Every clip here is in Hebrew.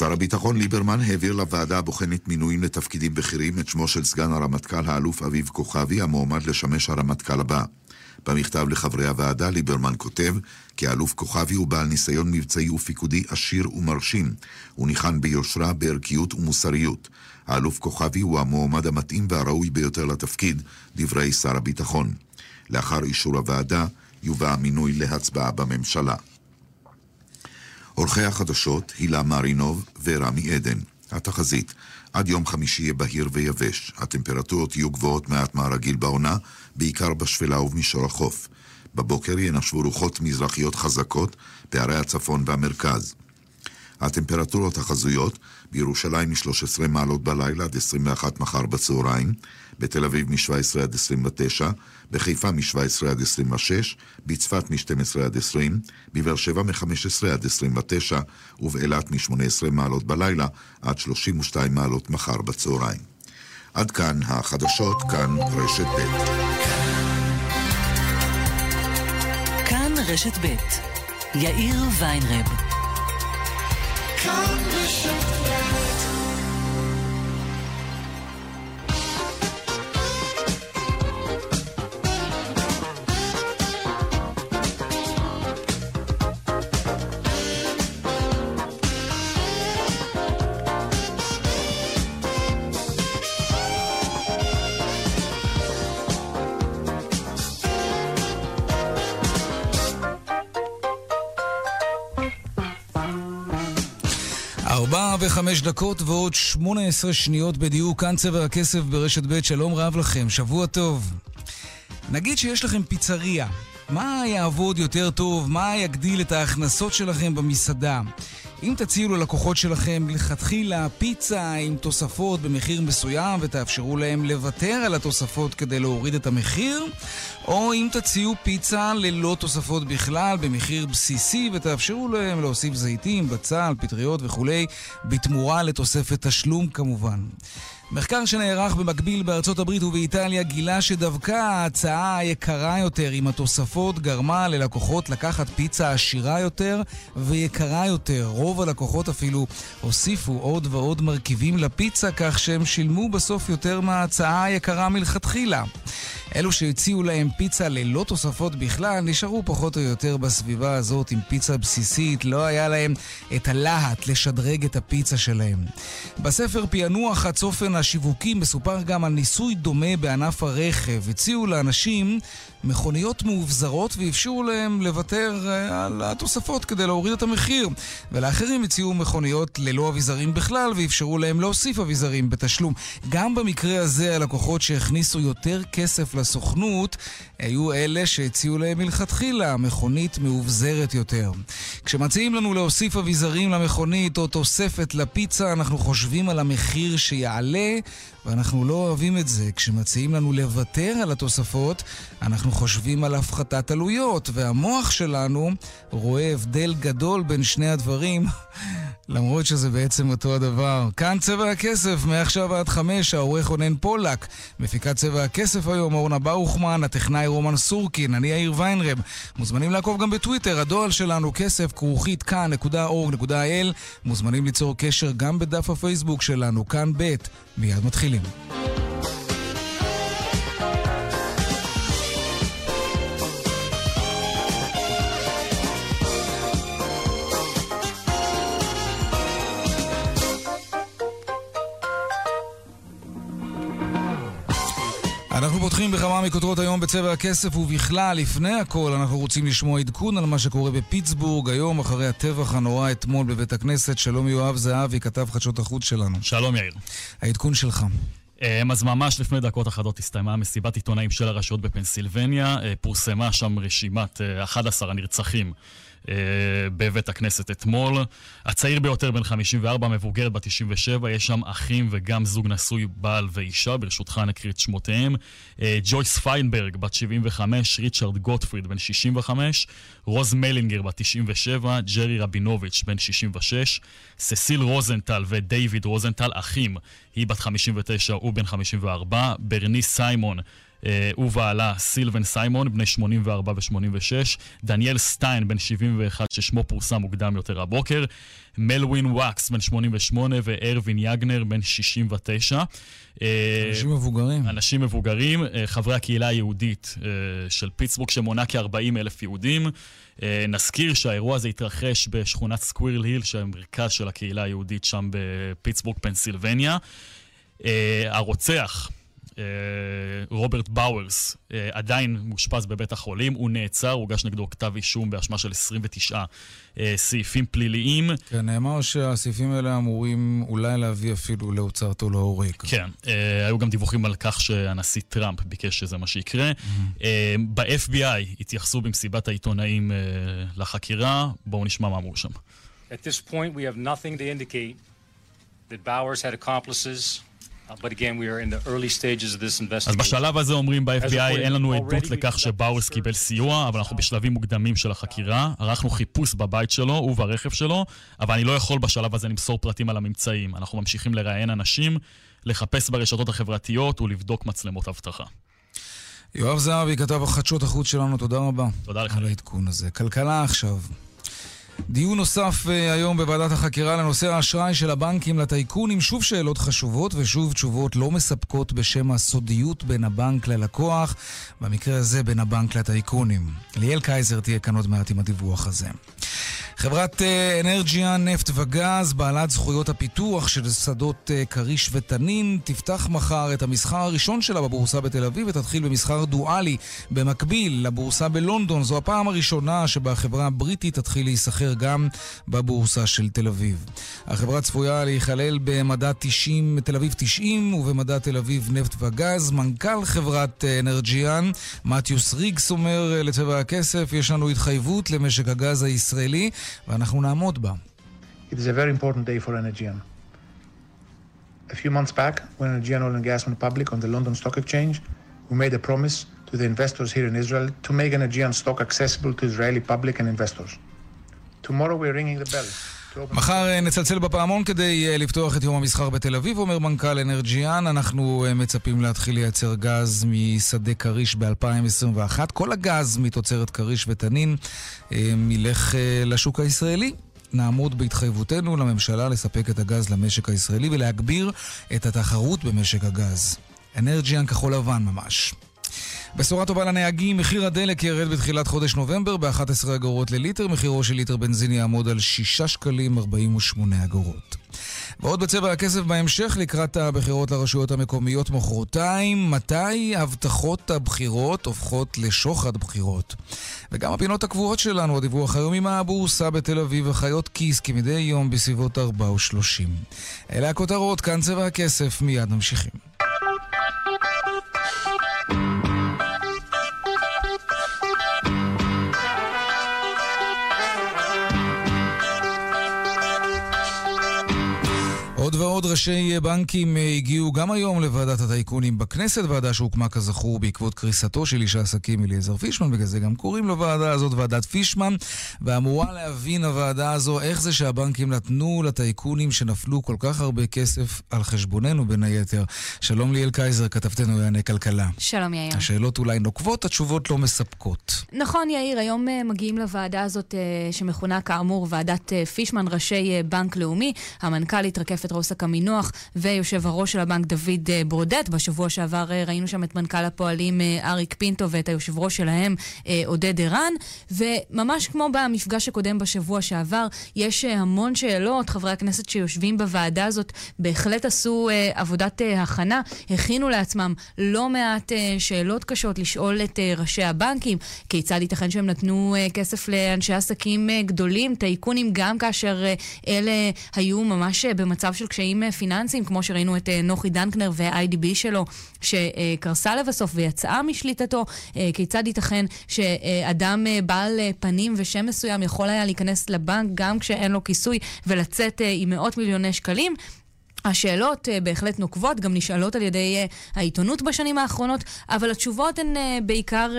שר הביטחון ליברמן העביר לוועדה הבוחנת מינויים לתפקידים בכירים את שמו של סגן הרמטכ"ל האלוף אביב כוכבי, המועמד לשמש הרמטכ"ל הבא. במכתב לחברי הוועדה ליברמן כותב כי האלוף כוכבי הוא בעל ניסיון מבצעי ופיקודי עשיר ומרשים. הוא ניחן ביושרה, בערכיות ומוסריות. האלוף כוכבי הוא המועמד המתאים והראוי ביותר לתפקיד, דברי שר הביטחון. לאחר אישור הוועדה, יובא המינוי להצבעה בממשלה. עורכי החדשות, הילה מרינוב ורמי עדן. התחזית, עד יום חמישי יהיה בהיר ויבש. הטמפרטורות יהיו גבוהות מעט מהרגיל בעונה, בעיקר בשפלה ובמישור החוף. בבוקר ינשבו רוחות מזרחיות חזקות בערי הצפון והמרכז. הטמפרטורות החזויות בירושלים מ-13 מעלות בלילה עד 21 מחר בצהריים, בתל אביב מ-17 עד 29, בחיפה מ-17 עד 26, בצפת מ-12 עד 20, בבאר שבע מ-15 עד 29, ובאילת מ-18 מעלות בלילה עד 32 מעלות מחר בצהריים. עד כאן החדשות, כאן רשת ב'. כאן רשת ב', יאיר ויינרב. כאן רשת ארבע וחמש דקות ועוד שמונה עשרה שניות בדיוק, כאן צבע הכסף ברשת ב', שלום רב לכם, שבוע טוב. נגיד שיש לכם פיצריה, מה יעבוד יותר טוב? מה יגדיל את ההכנסות שלכם במסעדה? אם תציעו ללקוחות שלכם מלכתחילה פיצה עם תוספות במחיר מסוים ותאפשרו להם לוותר על התוספות כדי להוריד את המחיר, או אם תציעו פיצה ללא תוספות בכלל במחיר בסיסי ותאפשרו להם להוסיף זיתים, בצל, פטריות וכולי, בתמורה לתוספת תשלום כמובן. מחקר שנערך במקביל בארצות הברית ובאיטליה גילה שדווקא ההצעה היקרה יותר עם התוספות גרמה ללקוחות לקחת פיצה עשירה יותר ויקרה יותר. רוב הלקוחות אפילו הוסיפו עוד ועוד מרכיבים לפיצה כך שהם שילמו בסוף יותר מההצעה היקרה מלכתחילה. אלו שהציעו להם פיצה ללא תוספות בכלל, נשארו פחות או יותר בסביבה הזאת עם פיצה בסיסית, לא היה להם את הלהט לשדרג את הפיצה שלהם. בספר פענוח הצופן השיווקי מסופר גם על ניסוי דומה בענף הרכב. הציעו לאנשים מכוניות מאובזרות ואפשרו להם לוותר אה, על התוספות כדי להוריד את המחיר. ולאחרים הציעו מכוניות ללא אביזרים בכלל ואפשרו להם להוסיף אביזרים בתשלום. גם במקרה הזה הלקוחות שהכניסו יותר כסף לסוכנות היו אלה שהציעו להם מלכתחילה מכונית מאובזרת יותר. כשמציעים לנו להוסיף אביזרים למכונית או תוספת לפיצה, אנחנו חושבים על המחיר שיעלה ואנחנו לא אוהבים את זה. כשמציעים לנו לוותר על התוספות, אנחנו חושבים על הפחתת עלויות, והמוח שלנו רואה הבדל גדול בין שני הדברים, למרות שזה בעצם אותו הדבר. כאן צבע הכסף, מעכשיו עד חמש, העורך רונן פולק. מפיקת צבע הכסף היום, אורנה ברוכמן, הטכנאי רומן סורקין, אני יאיר ויינרב. מוזמנים לעקוב גם בטוויטר, הדואל שלנו כסף כרוכית כאן.org.il. מוזמנים ליצור קשר גם בדף הפייסבוק שלנו, כאן ב'. מיד מתחילים. אנחנו פותחים בכמה מכותרות היום בצבע הכסף ובכלל, לפני הכל אנחנו רוצים לשמוע עדכון על מה שקורה בפיטסבורג היום אחרי הטבח הנורא אתמול בבית הכנסת. שלום יואב זהבי, כתב חדשות החוץ שלנו. שלום יאיר. העדכון שלך. אמ, אז ממש לפני דקות אחדות הסתיימה מסיבת עיתונאים של הרשויות בפנסילבניה. אה, פורסמה שם רשימת 11 אה, הנרצחים אה, בבית הכנסת אתמול. הצעיר ביותר, בן 54, מבוגרת בת 97, יש שם אחים וגם זוג נשוי, בעל ואישה, ברשותך נקריא את שמותיהם. אה, ג'ויס פיינברג, בת 75, ריצ'רד גוטפריד, בן 65, רוז מלינגר, בת 97, ג'רי רבינוביץ', בן 66, ססיל רוזנטל ודייוויד רוזנטל, אחים, היא בת 59, הוא בן 54, ברני סיימון, ובעלה סילבן סיימון, בני 84 ו-86, דניאל סטיין, בן 71, ששמו פורסם מוקדם יותר הבוקר, מלווין וואקס, בן 88, וארווין יגנר, בן 69. אנשים מבוגרים. אנשים מבוגרים, חברי הקהילה היהודית של פיטסבורג, שמונה כ-40 אלף יהודים. נזכיר שהאירוע הזה התרחש בשכונת סקווירל היל, שהמרכז של הקהילה היהודית שם בפיטסבורג, פנסילבניה. הרוצח, אה, רוברט באוורס אה, עדיין מאושפז בבית החולים, הוא נעצר, הוגש נגדו כתב אישום באשמה של 29 אה, סעיפים פליליים. כן, נאמר שהסעיפים האלה אמורים אולי להביא אפילו להוצאתו להורג. כן, היו גם דיווחים על כך שהנשיא טראמפ ביקש שזה מה שיקרה. Mm-hmm. ב-FBI התייחסו במסיבת העיתונאים לחקירה, בואו נשמע מה אמרו שם. At this point we have nothing to indicate that Bowers had accomplices אז בשלב הזה אומרים ב-FBI אין לנו עדות לכך שבאורס קיבל סיוע, אבל אנחנו בשלבים מוקדמים של החקירה. ערכנו חיפוש בבית שלו וברכב שלו, אבל אני לא יכול בשלב הזה למסור פרטים על הממצאים. אנחנו ממשיכים לראיין אנשים, לחפש ברשתות החברתיות ולבדוק מצלמות אבטחה. יואב זהבי, כתב החדשות החוץ שלנו, תודה רבה. תודה לך. על העדכון הזה. כלכלה עכשיו. דיון נוסף אה, היום בוועדת החקירה לנושא האשראי של הבנקים לטייקונים. שוב שאלות חשובות ושוב תשובות לא מספקות בשם הסודיות בין הבנק ללקוח, במקרה הזה בין הבנק לטייקונים. ליאל קייזר תהיה כאן עוד מעט עם הדיווח הזה. חברת אה, אנרג'יה, נפט וגז, בעלת זכויות הפיתוח של שדות אה, כריש ותנין, תפתח מחר את המסחר הראשון שלה בבורסה בתל אביב ותתחיל במסחר דואלי במקביל לבורסה בלונדון. זו הפעם הראשונה שבה החברה הבריטית תתחיל להיסחר גם בבורסה של תל אביב. החברה צפויה להיכלל במדד 90, תל אביב 90 ובמדד תל אביב נפט וגז. מנכ"ל חברת אה, אנרג'יאן, מתיוס ריגס, אומר לצבע הכסף, יש לנו התחייבות למשק הגז הישראלי. ואנחנו נעמוד בה. It is a very important day for Energean. A few months back, when Energean Oil and Gas went public on the London Stock Exchange, we made a promise to the investors here in Israel to make Energean stock accessible to Israeli public and investors. מחר אה, נצלצל בפעמון כדי אה, לפתוח את יום המסחר בתל אביב, אומר מנכ"ל אנרג'יאן. אנחנו אה, מצפים להתחיל לייצר גז משדה כריש ב-2021. כל הגז מתוצרת כריש ותנין ילך לשוק הישראלי. נעמוד בהתחייבותנו לממשלה לספק את הגז למשק הישראלי ולהגביר את התחרות במשק הגז. אנרג'יאן כחול לבן ממש. בשורה טובה לנהגים, מחיר הדלק ירד בתחילת חודש נובמבר ב-11 אגורות לליטר, מחירו של ליטר בנזין יעמוד על 6 שקלים 48 אגורות. ועוד בצבע הכסף בהמשך לקראת הבחירות לרשויות המקומיות מחרתיים, מתי הבטחות הבחירות הופכות לשוחד בחירות. וגם הפינות הקבועות שלנו, הדיווח היומי מהבורסה בתל אביב וחיות כיס כמדי יום בסביבות 4 ו-30. אלה הכותרות, כאן צבע הכסף, מיד ממשיכים. עוד ראשי בנקים אה, הגיעו גם היום לוועדת הטייקונים בכנסת, ועדה שהוקמה כזכור בעקבות קריסתו של איש העסקים אליעזר פישמן, בגלל זה גם קוראים לוועדה הזאת ועדת פישמן, ואמורה להבין הוועדה הזו איך זה שהבנקים נתנו לטייקונים שנפלו כל כך הרבה כסף על חשבוננו בין היתר. שלום ליאל קייזר, כתבתנו לענייני כלכלה. שלום יאיר. השאלות אולי נוקבות, התשובות לא מספקות. נכון יאיר, היום אה, מגיעים לוועדה הזאת אה, שמכונה כאמור ועדת פישמן, ראשי בנק לאומי. המנכ"לית רקפת רוסק קמינוח ויושב הראש של הבנק דוד אה, ברודט. בשבוע שעבר אה, ראינו שם את מנכ"ל הפועלים אה, אריק פינטו ואת היושב ראש שלהם עודד ערן, וממש כמו במפגש הקודם בשבוע שעבר, יש המון שאלות. חברי הכנסת שיושבים בוועדה הזאת בהחלט עשו עבודת הכנה, הכינו לעצמם לא מעט שאלות קשות לשאול את ראשי הבנקים, כיצד ייתכן שהם נתנו כסף לאנשי עסקים גדולים, טייקונים, גם כאשר אלה היו ממש במצב של קשיים אה, פיננסיים, כמו שראינו את אה, נוחי דנקנר וה-IDB שלו, שקרסה לבסוף ויצאה משליטתו. אה, כיצד ייתכן שאדם בעל פנים ושם מסוים יכול היה להיכנס לבנק גם כשאין לו כיסוי ולצאת עם מאות מיליוני שקלים? השאלות uh, בהחלט נוקבות, גם נשאלות על ידי uh, העיתונות בשנים האחרונות, אבל התשובות הן uh, בעיקר,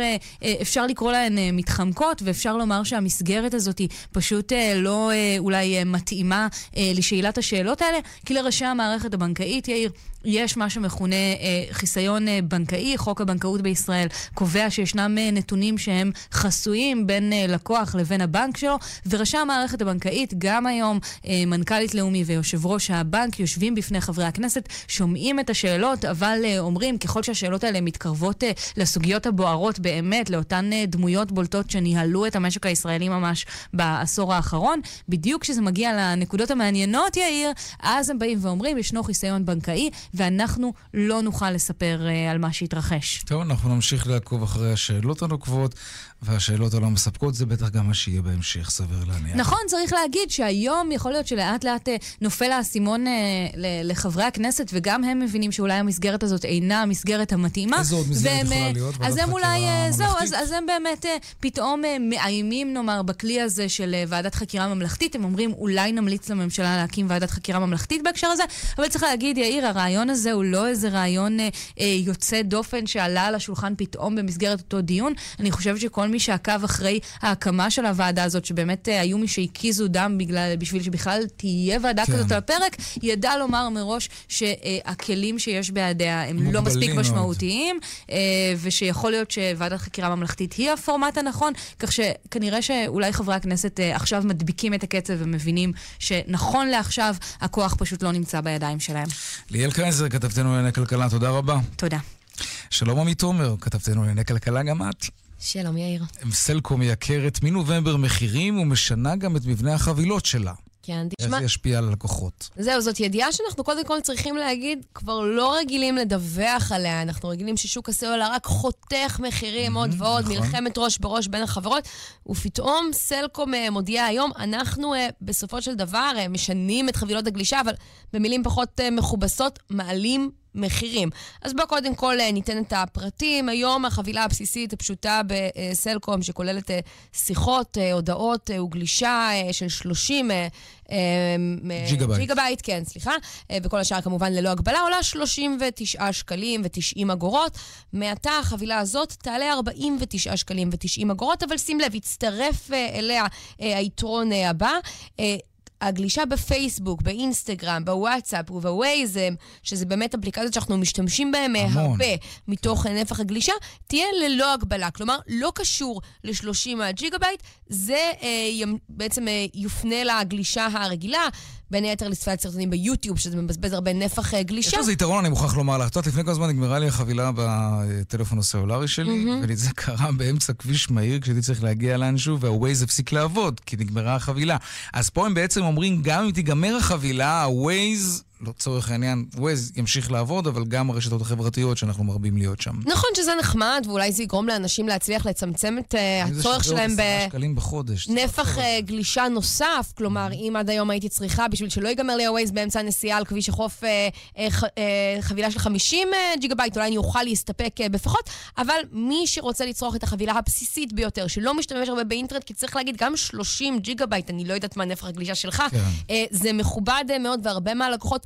אפשר לקרוא להן מתחמקות, ואפשר לומר שהמסגרת הזאת היא פשוט לא אולי מתאימה לשאלת השאלות האלה, כי לראשי המערכת הבנקאית, יאיר, יש מה שמכונה אה, חיסיון אה, בנקאי, חוק הבנקאות בישראל קובע שישנם אה, נתונים שהם חסויים בין אה, לקוח לבין הבנק שלו, וראשי המערכת הבנקאית, גם היום אה, מנכ"לית לאומי ויושב ראש הבנק יושבים בפני חברי הכנסת, שומעים את השאלות, אבל אה, אומרים, ככל שהשאלות האלה מתקרבות אה, לסוגיות הבוערות באמת, לאותן אה, דמויות בולטות שניהלו את המשק הישראלי ממש בעשור האחרון, בדיוק כשזה מגיע לנקודות המעניינות, יאיר, אז הם באים ואומרים, ישנו חיסיון בנקאי. ואנחנו לא נוכל לספר uh, על מה שהתרחש. טוב, אנחנו נמשיך לעקוב אחרי השאלות הנוקבות, והשאלות הלא מספקות, זה בטח גם מה שיהיה בהמשך, סביר להניח. נכון, צריך להגיד שהיום יכול להיות שלאט לאט uh, נופל האסימון uh, לחברי הכנסת, וגם הם מבינים שאולי המסגרת הזאת אינה המסגרת המתאימה. איזו עוד מסגרת והם, יכולה להיות? אז הם אולי, זהו, אז, אז הם באמת פתאום מאיימים, נאמר, בכלי הזה של ועדת חקירה ממלכתית. הם אומרים, אולי נמליץ לממשלה להקים ועדת חקירה ממלכתית בהקשר הזה, אבל צריך להגיד, יאיר, הרעיון הזה הוא לא איזה רעיון אה, אה, יוצא דופן שעלה על השולחן פתאום במסגרת אותו דיון. אני חושבת שכל מי שעקב אחרי ההקמה של הוועדה הזאת, שבאמת אה, היו מי שהקיזו דם בגלל, בשביל שבכלל תהיה ועדה כן. כזאת על הפרק, ידע לומר מראש שהכלים שיש בידיה הם לא מספיק משמעותיים, אה, ושיכול להיות שוועדת חקירה ממלכתית היא הפורמט הנכון, כך שכנראה שאולי חברי הכנסת אה, עכשיו מדביקים את הקצב ומבינים שנכון לעכשיו הכוח פשוט לא נמצא בידיים שלהם. ליאל קרייזר, כתבתנו לענייני כלכלה, תודה רבה. תודה. שלום עמית תומר, כתבתנו לענייני כלכלה גם את. שלום יאיר. סלקום מייקרת מנובמבר מחירים ומשנה גם את מבנה החבילות שלה. כן, תשמע... איך זה ישפיע על הלקוחות? זהו, זאת ידיעה שאנחנו קודם כל צריכים להגיד, כבר לא רגילים לדווח עליה. אנחנו רגילים ששוק הסלולר רק חותך מחירים עוד ועוד, נכון. מלחמת ראש בראש בין החברות, ופתאום סלקום אה, מודיעה היום, אנחנו אה, בסופו של דבר אה, משנים את חבילות הגלישה, אבל במילים פחות מכובסות, מעלים מחירים. אז בואו קודם כל אה, ניתן את הפרטים. היום החבילה הבסיסית הפשוטה בסלקום, שכוללת אה, שיחות, אה, הודעות וגלישה של 30 ג'יגה בייט. ג'יגה בייט, כן, סליחה. וכל השאר כמובן ללא הגבלה, עולה 39 שקלים ו-90 אגורות. מעתה החבילה הזאת תעלה 49 שקלים ו-90 אגורות, אבל שים לב, יצטרף אליה היתרון הבא. הגלישה בפייסבוק, באינסטגרם, בוואטסאפ ובווייזם, שזה באמת אפליקציות שאנחנו משתמשים בהן אה, הרבה מתוך נפח הגלישה, תהיה ללא הגבלה. כלומר, לא קשור ל-30 ג'יגה בייט, זה אה, בעצם אה, יופנה לגלישה הרגילה. בין היתר לצפיית סרטונים ביוטיוב, שזה מבזבז הרבה נפח אה, גלישה. יש לזה יתרון, אני מוכרח לומר לך. את יודעת, לפני כמה זמן נגמרה לי החבילה בטלפון הסלולרי שלי, וזה קרה באמצע כביש מהיר כשהייתי צריך להגיע לאנשהו, והווייז הפסיק לעבוד, כי נגמרה החבילה. אז פה הם בעצם אומרים, גם אם תיגמר החבילה, הווייז לצורך העניין, ווייז ימשיך לעבוד, אבל גם הרשתות החברתיות שאנחנו מרבים להיות שם. נכון שזה נחמד, ואולי זה יגרום לאנשים להצליח לצמצם את uh, הצורך שלהם בנפח uh, גלישה נוסף. כלומר, mm-hmm. אם עד היום הייתי צריכה, בשביל שלא ייגמר לי הווייז באמצע הנסיעה על כביש החוף, uh, uh, uh, חבילה של 50 uh, ג'יגה בייט, אולי אני אוכל להסתפק uh, בפחות, אבל מי שרוצה לצרוך את החבילה הבסיסית ביותר, שלא משתמש הרבה באינטרנט, כי צריך להגיד, גם 30 ג'יגה בייט, אני לא יודעת מה נפח הגלישה שלך, כן. uh, זה מכובד uh, מאוד, והרבה מהלקוחות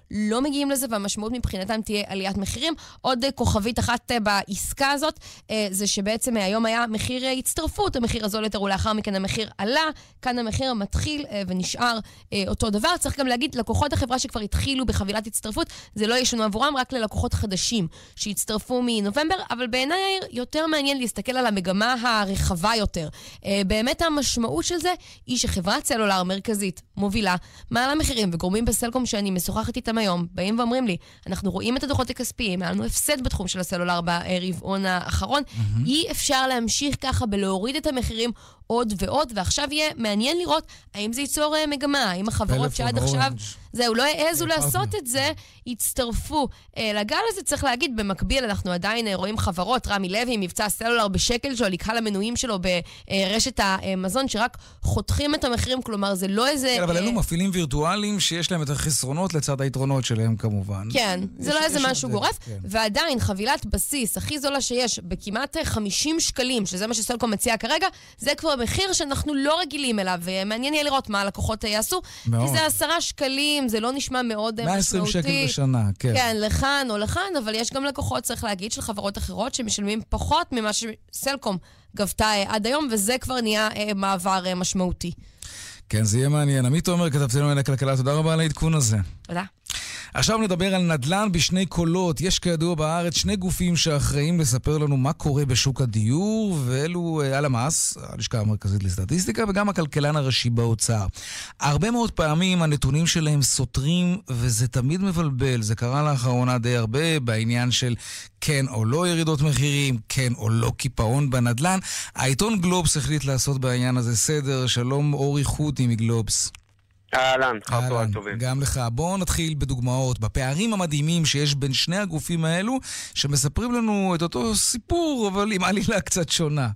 לא מגיעים לזה, והמשמעות מבחינתם תהיה עליית מחירים. עוד אה, כוכבית אחת אה, בעסקה הזאת, אה, זה שבעצם היום היה מחיר הצטרפות, המחיר הזול יותר, ולאחר מכן המחיר עלה. כאן המחיר מתחיל ונשאר אותו דבר. צריך גם להגיד, לקוחות החברה שכבר התחילו בחבילת הצטרפות, זה לא ישנו עבורם, רק ללקוחות חדשים שהצטרפו מנובמבר, אבל בעיניי יותר מעניין להסתכל על המגמה הרחבה יותר. באמת המשמעות של זה היא שחברת סלולר מרכזית, מובילה, מעלה מחירים, וגורמים בסלקום שאני משוחחת איתם היום באים ואומרים לי, אנחנו רואים את הדוחות הכספיים, היה לנו הפסד בתחום של הסלולר ברבעון האחרון, mm-hmm. אי אפשר להמשיך ככה בלהוריד את המחירים עוד ועוד, ועכשיו יהיה מעניין לראות האם זה ייצור אה, מגמה, האם החברות שעד עכשיו, זהו, לא העזו לעשות את זה, יצטרפו אה, לגל הזה. צריך להגיד, במקביל אנחנו עדיין אה, רואים חברות, רמי לוי, מבצע סלולר בשקל שלו, לקהל המנויים שלו ברשת המזון, שרק חותכים את המחירים, כלומר זה לא איזה... כן, אבל אלו מפעילים וירטואליים שיש להם את החסרונות לצד היתרונות שלהם כמובן. כן, זה לא איזה משהו גורף, כן. ועדיין חבילת בסיס הכי זולה שיש, בכמעט 50 שקלים, שזה מה שסלקום מציע כרגע, זה כבר מחיר שאנחנו לא רגילים אליו, ומעניין יהיה לראות מה הלקוחות יעשו. מאוד. כי זה עשרה שקלים זה לא נשמע מאוד משמעותי. 120 שקל בשנה, כן. כן, לכאן או לכאן, אבל יש גם לקוחות, צריך להגיד, של חברות אחרות שמשלמים פחות ממה שסלקום גבתה עד היום, וזה כבר נהיה מעבר משמעותי. כן, זה יהיה מעניין. עמית עומר, כתבתנו לענייני כלכלה, תודה רבה על העדכון הזה. תודה. עכשיו נדבר על נדל"ן בשני קולות. יש כידוע בארץ שני גופים שאחראים לספר לנו מה קורה בשוק הדיור, ואלו אה, הלמ"ס, הלשכה המרכזית לסטטיסטיקה, וגם הכלכלן הראשי באוצר. הרבה מאוד פעמים הנתונים שלהם סותרים, וזה תמיד מבלבל. זה קרה לאחרונה די הרבה בעניין של כן או לא ירידות מחירים, כן או לא קיפאון בנדל"ן. העיתון גלובס החליט לעשות בעניין הזה סדר. שלום אורי חודי מגלובס. אהלן, אחר טובים. גם לך. בואו נתחיל בדוגמאות, בפערים המדהימים שיש בין שני הגופים האלו, שמספרים לנו את אותו סיפור, אבל עם עלילה קצת שונה.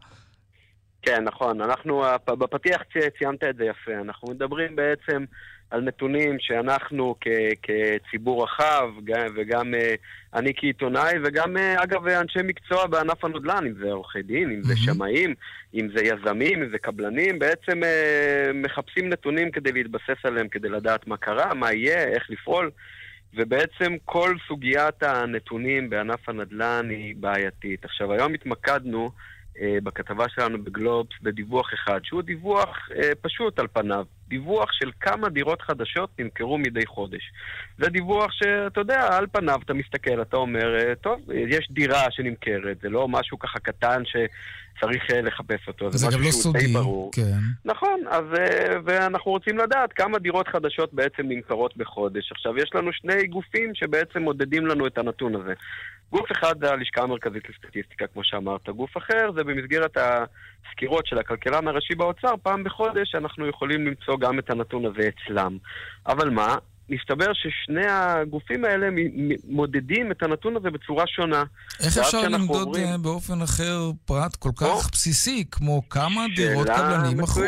כן, נכון. אנחנו, בפתיח ציינת את זה יפה. אנחנו מדברים בעצם על נתונים שאנחנו כ, כציבור רחב, וגם אה, אני כעיתונאי, וגם, אה, אגב, אנשי מקצוע בענף הנדל"ן, אם זה עורכי דין, אם זה שמאים, אם זה יזמים, אם זה קבלנים, בעצם אה, מחפשים נתונים כדי להתבסס עליהם, כדי לדעת מה קרה, מה יהיה, איך לפעול. ובעצם כל סוגיית הנתונים בענף הנדל"ן היא בעייתית. עכשיו, היום התמקדנו בכתבה שלנו בגלובס בדיווח אחד, שהוא דיווח אה, פשוט על פניו, דיווח של כמה דירות חדשות נמכרו מדי חודש. זה דיווח שאתה יודע, על פניו אתה מסתכל, אתה אומר, אה, טוב, יש דירה שנמכרת, זה לא משהו ככה קטן שצריך אה, לחפש אותו, זה, זה משהו שהוא לא די ברור. כן. נכון, אז, אה, ואנחנו רוצים לדעת כמה דירות חדשות בעצם נמכרות בחודש. עכשיו, יש לנו שני גופים שבעצם מודדים לנו את הנתון הזה. גוף אחד זה הלשכה המרכזית לסטטיסטיקה, כמו שאמרת. גוף אחר זה במסגרת הסקירות של הכלכלן הראשי באוצר, פעם בחודש אנחנו יכולים למצוא גם את הנתון הזה אצלם. אבל מה? מסתבר ששני הגופים האלה מודדים את הנתון הזה בצורה שונה. איך אפשר למדוד עוברים... אה, באופן אחר פרט כל כך או? בסיסי, כמו כמה דירות קבלנים מכרו?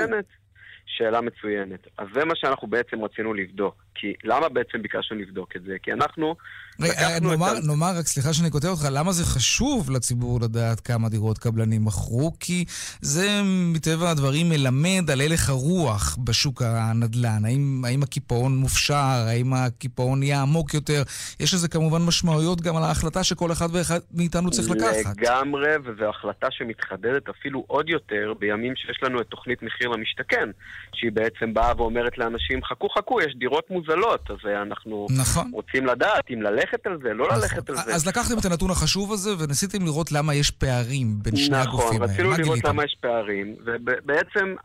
שאלה מצוינת. אז זה מה שאנחנו בעצם רצינו לבדוק. כי למה בעצם ביקשנו לבדוק את זה? כי אנחנו... רגע, נאמר, את... נאמר, רק סליחה שאני כותב אותך, למה זה חשוב לציבור לדעת כמה דירות קבלנים מכרו? כי זה מטבע הדברים מלמד על הלך הרוח בשוק הנדל"ן. האם, האם הקיפאון מופשר? האם הקיפאון יהיה עמוק יותר? יש לזה כמובן משמעויות גם על ההחלטה שכל אחד ואחד מאיתנו צריך לקחת. לגמרי, וזו החלטה שמתחדדת אפילו עוד יותר בימים שיש לנו את תוכנית מחיר למשתכן, שהיא בעצם באה ואומרת לאנשים, חכו חכו, יש דירות מוז... מוזלות, אז אה, אנחנו נכון. רוצים לדעת אם ללכת על זה, לא נכון. ללכת על זה. אז לקחתם את הנתון החשוב הזה וניסיתם לראות למה יש פערים בין שני נכון, הגופים האלה. נכון, רצינו לראות למה יש פערים, ובעצם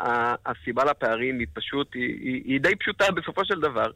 הסיבה לפערים היא פשוט, היא, היא, היא די פשוטה בסופו של דבר.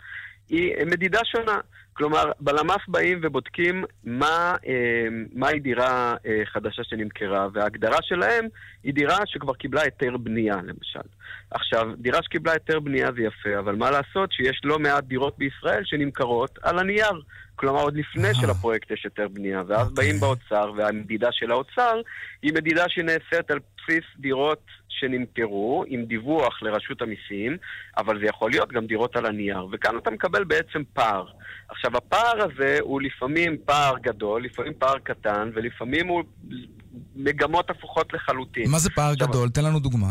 היא מדידה שונה. כלומר, בלמ"ס באים ובודקים מה, אה, מהי דירה אה, חדשה שנמכרה, וההגדרה שלהם היא דירה שכבר קיבלה היתר בנייה, למשל. עכשיו, דירה שקיבלה היתר בנייה זה יפה, אבל מה לעשות שיש לא מעט דירות בישראל שנמכרות על הנייר. כלומר, עוד לפני שלפרויקט יש היתר בנייה, ואז. באים באוצר, והמדידה של האוצר היא מדידה שנעשית על בסיס דירות שנמכרו עם דיווח לרשות המיסים, אבל זה יכול להיות גם דירות על הנייר, וכאן אתה מקבל בעצם פער. עכשיו, הפער הזה הוא לפעמים פער גדול, לפעמים פער קטן, ולפעמים הוא מגמות הפוכות לחלוטין. מה זה פער עכשיו, גדול? תן לנו דוגמה.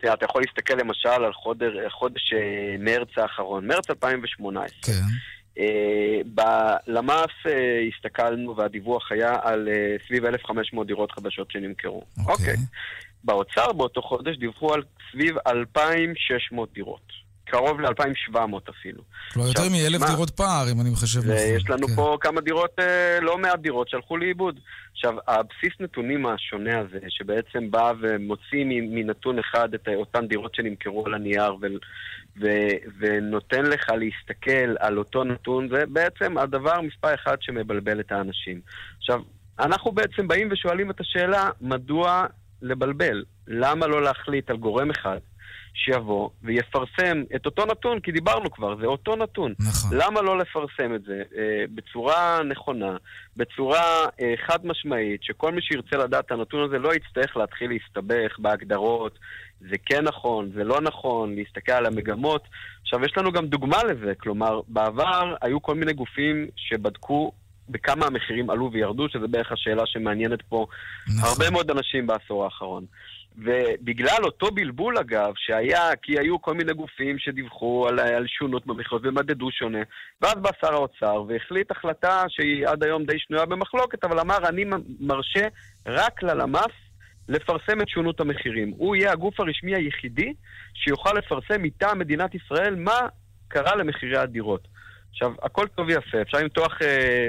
תראה, אתה יכול להסתכל למשל על חודש, חודש אה, מרץ האחרון, מרץ 2018. כן. Uh, בלמ"ס uh, הסתכלנו והדיווח היה על סביב 1,500 דירות חדשות שנמכרו. אוקיי. Okay. Okay. באוצר באותו חודש דיווחו על סביב 2,600 דירות. קרוב ל-2,700 אפילו. כלומר, יותר מ-1,000 דירות פער, אם אני מחשב נכון. יש לנו כן. פה כמה דירות, אה, לא מעט דירות שהלכו לאיבוד. עכשיו, הבסיס נתונים השונה הזה, שבעצם בא ומוציא מנתון אחד את אותן דירות שנמכרו על הנייר ו- ו- ונותן לך להסתכל על אותו נתון, זה בעצם הדבר מספר אחד שמבלבל את האנשים. עכשיו, אנחנו בעצם באים ושואלים את השאלה, מדוע לבלבל? למה לא להחליט על גורם אחד שיבוא ויפרסם את אותו נתון, כי דיברנו כבר, זה אותו נתון. נכון. למה לא לפרסם את זה אה, בצורה נכונה, בצורה אה, חד משמעית, שכל מי שירצה לדעת את הנתון הזה לא יצטרך להתחיל להסתבך בהגדרות, זה כן נכון, זה לא נכון, להסתכל על המגמות. עכשיו, יש לנו גם דוגמה לזה, כלומר, בעבר היו כל מיני גופים שבדקו בכמה המחירים עלו וירדו, שזה בערך השאלה שמעניינת פה נכון. הרבה מאוד אנשים בעשור האחרון. ובגלל אותו בלבול אגב, שהיה, כי היו כל מיני גופים שדיווחו על, על שונות במכרז ומדדו שונה, ואז בא שר האוצר והחליט החלטה שהיא עד היום די שנויה במחלוקת, אבל אמר, אני מרשה רק ללמ"ס לפרסם את שונות המחירים. הוא יהיה הגוף הרשמי היחידי שיוכל לפרסם מטעם מדינת ישראל מה קרה למחירי הדירות. עכשיו, הכל טוב ויפה, אפשר למתוח אה,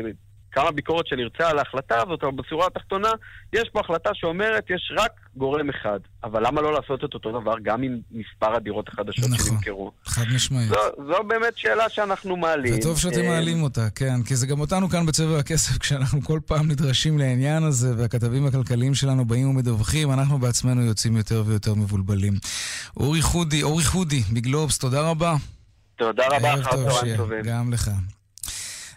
כמה ביקורת שנרצה על ההחלטה הזאת, אבל בשורה התחתונה, יש פה החלטה שאומרת, יש רק גורם אחד. אבל למה לא לעשות את אותו דבר גם עם מספר הדירות החדשות נכון, שנמכרו? חד משמעית. זו, זו באמת שאלה שאנחנו מעלים. זה טוב שאתם אה, מעלים אותה, כן. כי זה גם אותנו כאן בצבע הכסף, כשאנחנו כל פעם נדרשים לעניין הזה, והכתבים הכלכליים שלנו באים ומדווחים, אנחנו בעצמנו יוצאים יותר ויותר מבולבלים. אורי חודי, אורי חודי, בגלובס, תודה רבה. תודה רבה, אחר צהריים טובים. גם לך.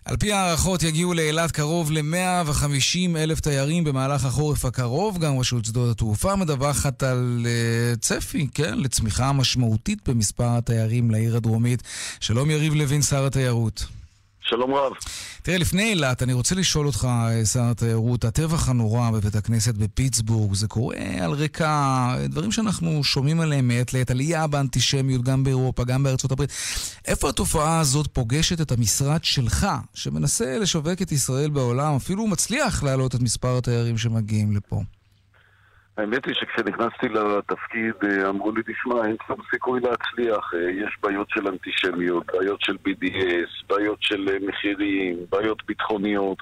על פי הערכות יגיעו לאילת קרוב ל-150 אלף תיירים במהלך החורף הקרוב. גם רשות שדות התעופה מדווחת על uh, צפי, כן, לצמיחה משמעותית במספר התיירים לעיר הדרומית. שלום יריב לוין, שר התיירות. שלום רב. תראה, לפני אילת, אני רוצה לשאול אותך, שר התיירות, הטבח הנורא בבית הכנסת בפיטסבורג, זה קורה על רקע דברים שאנחנו שומעים עליהם מעת לעת, עלייה באנטישמיות גם באירופה, גם בארצות הברית. איפה התופעה הזאת פוגשת את המשרד שלך, שמנסה לשווק את ישראל בעולם, אפילו מצליח להעלות את מספר התיירים שמגיעים לפה? האמת היא שכשנכנסתי לתפקיד אה, אמרו לי, תשמע, אין שום סיכוי להצליח. אה, יש בעיות של אנטישמיות, בעיות של BDS, בעיות של אה, מחירים, בעיות ביטחוניות.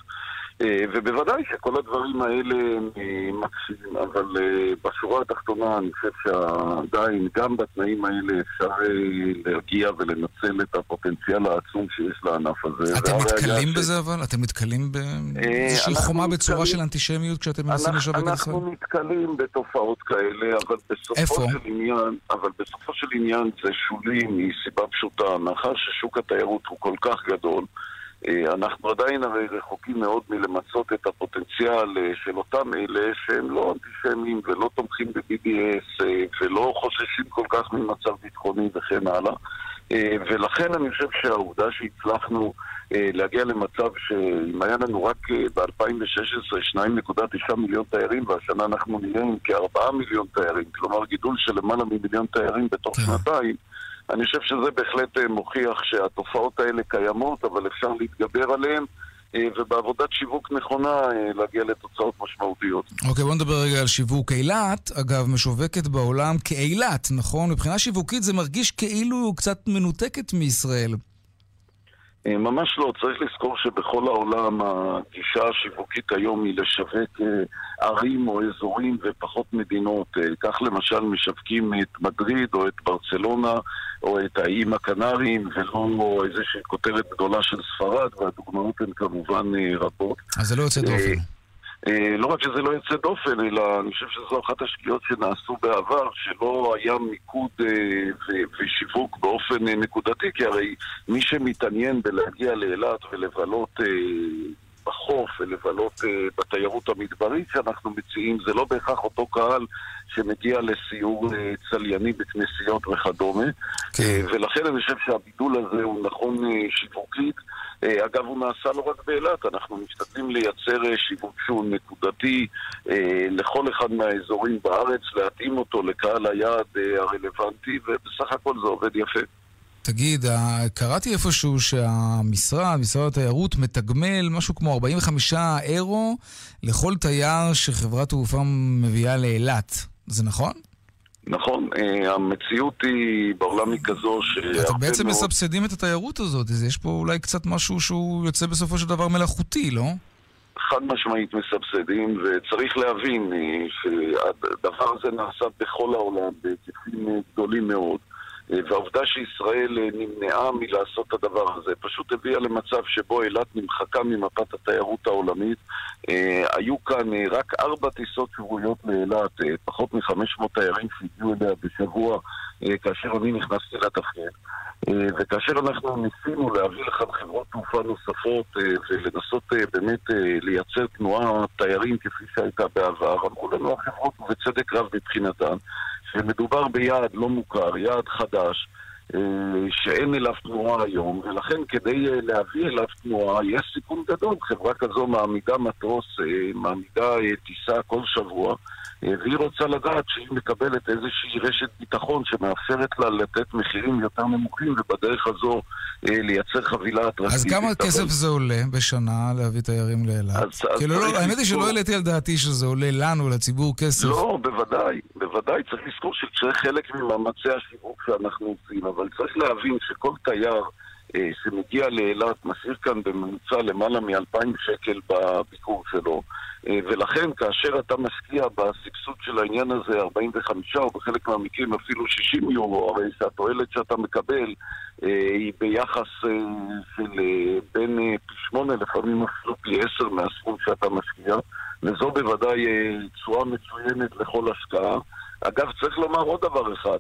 אה, ובוודאי שכל הדברים האלה הם אה, מקשיבים, אבל אה, בשורה התחתונה אני חושב שעדיין, גם בתנאים האלה אפשר להגיע ולנצל את הפוטנציאל העצום שיש לענף הזה. אתם נתקלים ש... בזה אבל? אתם נתקלים באיזושהי חומה נתקלים... בצורה של אנטישמיות כשאתם מנסים לשווק את ישראל? אנחנו נתקלים בתופעות כאלה, אבל בסופו איפה? של עניין, אבל בסופו של עניין זה שולי מסיבה פשוטה, מאחר ששוק התיירות הוא כל כך גדול. אה, אנחנו עדיין הרי רחוקים מאוד מלמצות את הפוטנציאל אה, של אותם אלה שהם לא אנטישמים ולא תומכים ב-BDS אה, ולא חוששים כל כך ממצב ביטחוני וכן הלאה. ולכן אני חושב שהעובדה שהצלחנו להגיע למצב שאם היה לנו רק ב-2016 2.9 מיליון תיירים והשנה אנחנו נהיה עם כ-4 מיליון תיירים, כלומר גידול של למעלה ממיליון תיירים בתוך. שנתיים, אני חושב שזה בהחלט אה, מוכיח שהתופעות האלה קיימות, אבל אפשר להתגבר עליהן. אה, ובעבודת שיווק נכונה אה, להגיע לתוצאות משמעותיות. אוקיי, okay, בוא נדבר רגע על שיווק. אילת, אגב, משווקת בעולם כאילת, נכון? מבחינה שיווקית זה מרגיש כאילו קצת מנותקת מישראל. אה, ממש לא, צריך לזכור שבכל העולם הגישה השיווקית היום היא לשווק אה, ערים או אזורים ופחות מדינות. אה, כך למשל משווקים את מדריד או את ברצלונה או את האיים הקנריים ולא איזושהי כותרת גדולה של ספרד, והדוגמאות הן כמובן רבות. אז זה לא יוצא דופן. אה, לא רק שזה לא יוצא דופן, אלא אני חושב שזו אחת השגיאות שנעשו בעבר, שלא היה מיקוד אה, ושיווק באופן אה, נקודתי, כי הרי מי שמתעניין בלהגיע לאילת ולבלות בחוף ולבלות בתיירות המדברית שאנחנו מציעים, זה לא בהכרח אותו קהל שמגיע לסיור צלייני בכנסיות וכדומה. כן. ולכן אני חושב שהבידול הזה הוא נכון שיווקית. אה, אגב, הוא נעשה לא רק באילת, אנחנו משתדלים לייצר אה, שיווק שהוא נקודתי אה, לכל אחד מהאזורים בארץ, להתאים אותו לקהל היעד הרלוונטי, ובסך הכל זה עובד יפה. תגיד, קראתי איפשהו שהמשרד, משרד התיירות, מתגמל משהו כמו 45 אירו לכל תייר שחברת תעופה מביאה לאילת. זה נכון? נכון, אה, המציאות היא בעולם היא כזו ש... אתם בעצם מאוד... מסבסדים את התיירות הזאת, אז יש פה אולי קצת משהו שהוא יוצא בסופו של דבר מלאכותי, לא? חד משמעית מסבסדים, וצריך להבין אה, שהדבר הזה נעשה בכל העולם בהיקפים גדולים מאוד. אה, והעובדה שישראל אה, נמנעה מלעשות את הדבר הזה פשוט הביאה למצב שבו אילת נמחקה ממפת התיירות העולמית. אה, היו כאן רק ארבע טיסות שבועיות לאילת, פחות מ-500 תיירים שהגיעו אליה בשבוע כאשר אני נכנסתי לתפקיד. וכאשר אנחנו ניסינו להביא לכאן חברות תעופה נוספות ולנסות באמת לייצר תנועה תיירים כפי שהייתה בעבר, אמרו לנו החברות, ובצדק רב מבחינתן, ומדובר ביעד לא מוכר, יעד חדש, שאין אליו תנועה היום, ולכן כדי להביא אליו תנועה יש סיכון גדול. חברה כזו מעמידה מטוס, מעמידה טיסה כל שבוע. והיא רוצה לדעת שהיא מקבלת איזושהי רשת ביטחון שמאפשרת לה לתת מחירים יותר נמוכים ובדרך הזו אה, לייצר חבילה אטרקטיבית. אז כמה כסף זה עולה בשנה להביא תיירים לאילת? כאילו, לא, האמת היא שלא העליתי על דעתי שזה עולה לנו, לציבור, כסף. לא, בוודאי, בוודאי. צריך לזכור שזה חלק ממאמצי השיווק שאנחנו עושים, אבל צריך להבין שכל תייר... אה, שמגיע לאילת משאיר כאן בממוצע למעלה מ-2,000 שקל בביקור שלו. אה, ולכן כאשר אתה משקיע בסבסוד של העניין הזה 45 או בחלק מהמקרים אפילו 60 יורו, הרי שהתועלת שאתה מקבל אה, היא ביחס של בין פי 8 לפעמים אפילו פי 10 מהסכום שאתה משקיע, וזו בוודאי תשואה מצוינת לכל השקעה. אגב, צריך לומר עוד דבר אחד,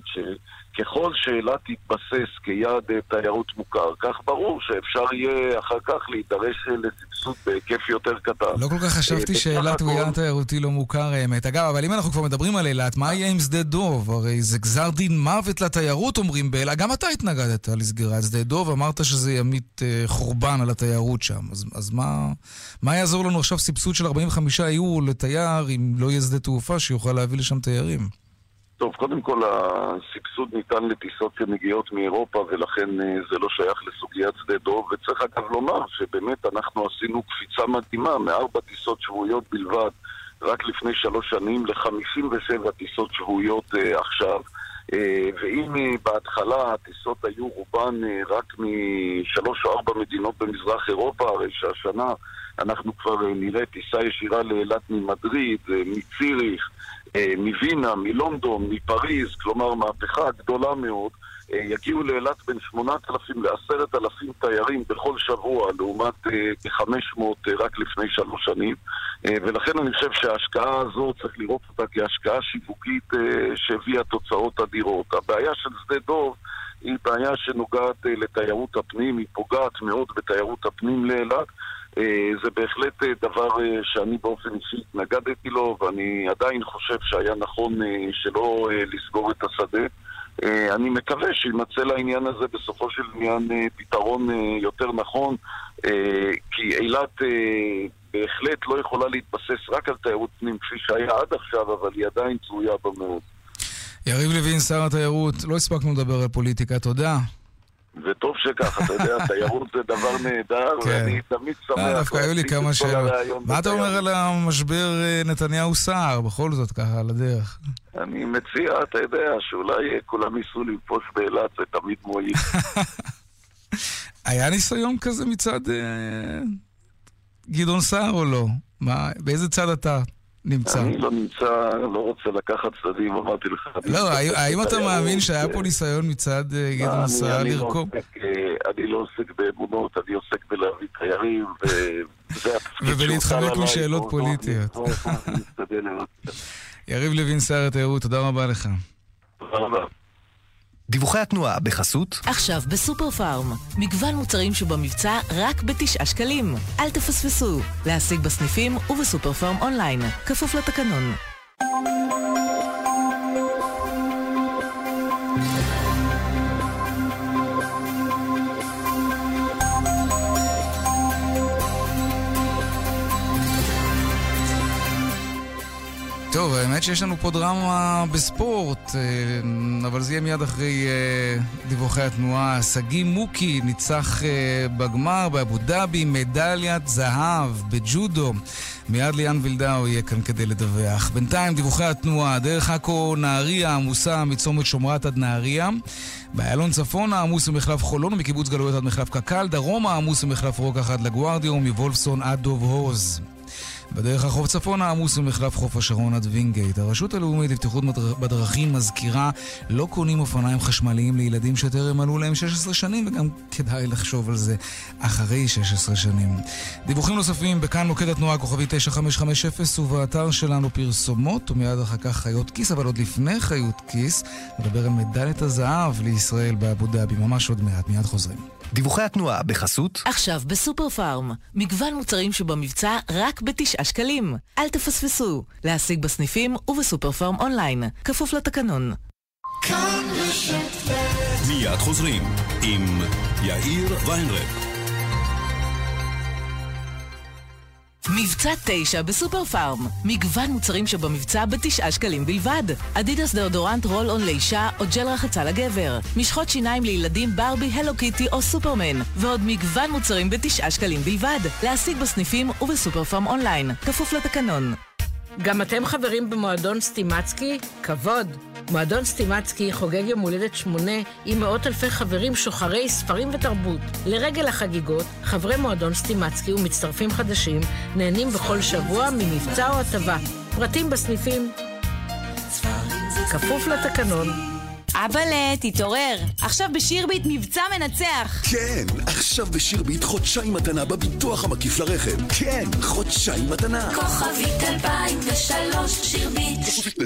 שככל שאילת תתבסס כיעד אה, תיירות מוכר, כך ברור שאפשר יהיה אחר כך להידרש אה, לסבסוד בהיקף יותר קטן. לא כל כך חשבתי אה, שאילת הוא יעד תיירותי לא מוכר, האמת. אגב, אבל אם אנחנו כבר מדברים על אילת, מה יהיה עם שדה דוב? הרי זה גזר דין מוות לתיירות, אומרים באילת. גם אתה התנגדת לסגירת שדה דוב, אמרת שזה ימית חורבן על התיירות שם. אז, אז מה, מה יעזור לנו עכשיו סבסוד של 45 יורו לתייר אם לא יהיה שדה תעופה שיוכל להביא לשם תיירים? טוב, קודם כל הסבסוד ניתן לטיסות שמגיעות מאירופה ולכן אה, זה לא שייך לסוגיית שדה דוב וצריך אגב לומר שבאמת אנחנו עשינו קפיצה מדהימה מארבע טיסות שבועיות בלבד רק לפני שלוש שנים ל-57 טיסות שבועיות uh, עכשיו. uh, ואם uh, בהתחלה הטיסות היו רובן uh, רק משלוש או ארבע מדינות במזרח אירופה הרי שהשנה אנחנו כבר uh, נראה טיסה ישירה לאילת ממדריד, uh, מציריך אה, מווינה, מלונדון, מפריז, כלומר מהפכה גדולה מאוד, אה, יגיעו לאילת בין 8,000 ל-10,000 תיירים בכל שבוע, לעומת אה, כ-500 רק לפני שלוש שנים. ולכן אני חושב שההשקעה הזו, צריך לראות אותה כהשקעה שיווקית שהביאה תוצאות אדירות. הבעיה של שדה דוב היא בעיה שנוגעת לתיירות הפנים, היא פוגעת מאוד בתיירות הפנים לאילת. אה, זה בהחלט אה, דבר אה, שאני באופן אישי התנגדתי לו, ואני עדיין חושב שהיה נכון שלא לסגור את השדה. אני מקווה שימצא לעניין הזה בסופו של עניין פתרון יותר נכון, כי אילת בהחלט לא יכולה להתבסס רק על תיירות פנים כפי שהיה עד עכשיו, אבל היא עדיין תלויה בה מאוד. יריב לוין, שר התיירות, לא הספקנו לדבר על פוליטיקה, תודה. וטוב שכך, אתה יודע, תיירות זה דבר נהדר, כן. ואני תמיד שמח. אה, דווקא היו לי כמה שאלות. מה אתה אומר על המשבר אה, נתניהו-סער, בכל זאת, ככה, על הדרך? אני מציע, אתה יודע, שאולי כולם ייסעו לנפוש באילת, זה תמיד מועיל. היה ניסיון כזה מצד אה, גדעון סער או לא? באיזה צד אתה? נמצא. אני לא נמצא, לא רוצה לקחת צדדים, אמרתי לך. לא, האם אתה מאמין שהיה פה ניסיון מצד אה, גדעון סער לא לרקום? אה, אני לא עוסק באמונות, אני עוסק בלהביא תיירים, וזה התפקיד ובלהתחמק משאלות פוליטיות. יריב לוין, שר התיירות, תודה רבה לך. תודה רבה. דיווחי התנועה בחסות עכשיו בסופר פארם מגוון מוצרים שבמבצע רק בתשעה שקלים. אל תפספסו. להשיג בסניפים ובסופר פארם אונליין כפוף לתקנון טוב, האמת שיש לנו פה דרמה בספורט, אה, אבל זה יהיה מיד אחרי אה, דיווחי התנועה. שגיא מוקי ניצח אה, בגמר באבו דאבי מדליית זהב בג'ודו. מיד ליאן וילדאו יהיה כאן כדי לדווח. בינתיים דיווחי התנועה, דרך עכו נהריה עמוסה מצומת שומרת עד נהריה. באיילון צפונה עמוס ממחלף חולון ומקיבוץ גלויות עד מחלף קק"ל. דרומה עמוס ממחלף רוקח עד לגוארדיה ומוולפסון עד דוב הוז. בדרך החוף צפונה עמוס ממחלף חוף השרון עד וינגייט. הרשות הלאומית לבטיחות בדרכים מזכירה לא קונים אופניים חשמליים לילדים שטרם מלאו להם 16 שנים, וגם כדאי לחשוב על זה אחרי 16 שנים. דיווחים נוספים בכאן מוקד התנועה כוכבי 9550 ובאתר שלנו פרסומות, ומיד אחר כך חיות כיס, אבל עוד לפני חיות כיס, נדבר על מדליית הזהב לישראל באבו דאבי, ממש עוד מעט, מיד חוזרים. דיווחי התנועה בחסות עכשיו בסופר פארם מגוון מוצרים שבמבצע רק בתשעה שקלים אל תפספסו. להשיג בסניפים ובסופר פארם אונליין כפוף לתקנון. מיד חוזרים עם יאיר ויינרב. מבצע תשע בסופר פארם. מגוון מוצרים שבמבצע בתשעה שקלים בלבד. אדידס דאודורנט roll on לאישה או ג'ל רחצה לגבר. משחות שיניים לילדים ברבי, הלו קיטי או סופרמן. ועוד מגוון מוצרים בתשעה שקלים בלבד. להשיג בסניפים ובסופר פארם אונליין. כפוף לתקנון. גם אתם חברים במועדון סטימצקי? כבוד. מועדון סטימצקי חוגג יום הולדת שמונה עם מאות אלפי חברים שוחרי ספרים ותרבות. לרגל החגיגות, חברי מועדון סטימצקי ומצטרפים חדשים נהנים בכל שבוע ממבצע או הטבה. פרטים בסניפים. כפוף לתקנון. אבאלה, תתעורר. עכשיו בשירביט מבצע מנצח. כן, עכשיו בשירביט חודשיים מתנה בביטוח המקיף לרכב. כן, חודשיים מתנה. כוכבית 2003 שירביט.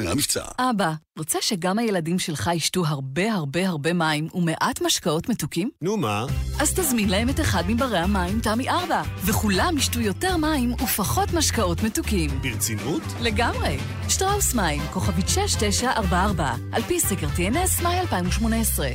המבצע. אבא, רוצה שגם הילדים שלך ישתו הרבה הרבה הרבה מים ומעט משקאות מתוקים? נו מה? אז תזמין להם את אחד מברי המים תמי 4, וכולם ישתו יותר מים ופחות משקאות מתוקים. ברצינות? לגמרי. שטראוס מים, כוכבית 6944, על פי סקר TNS מאי 2018.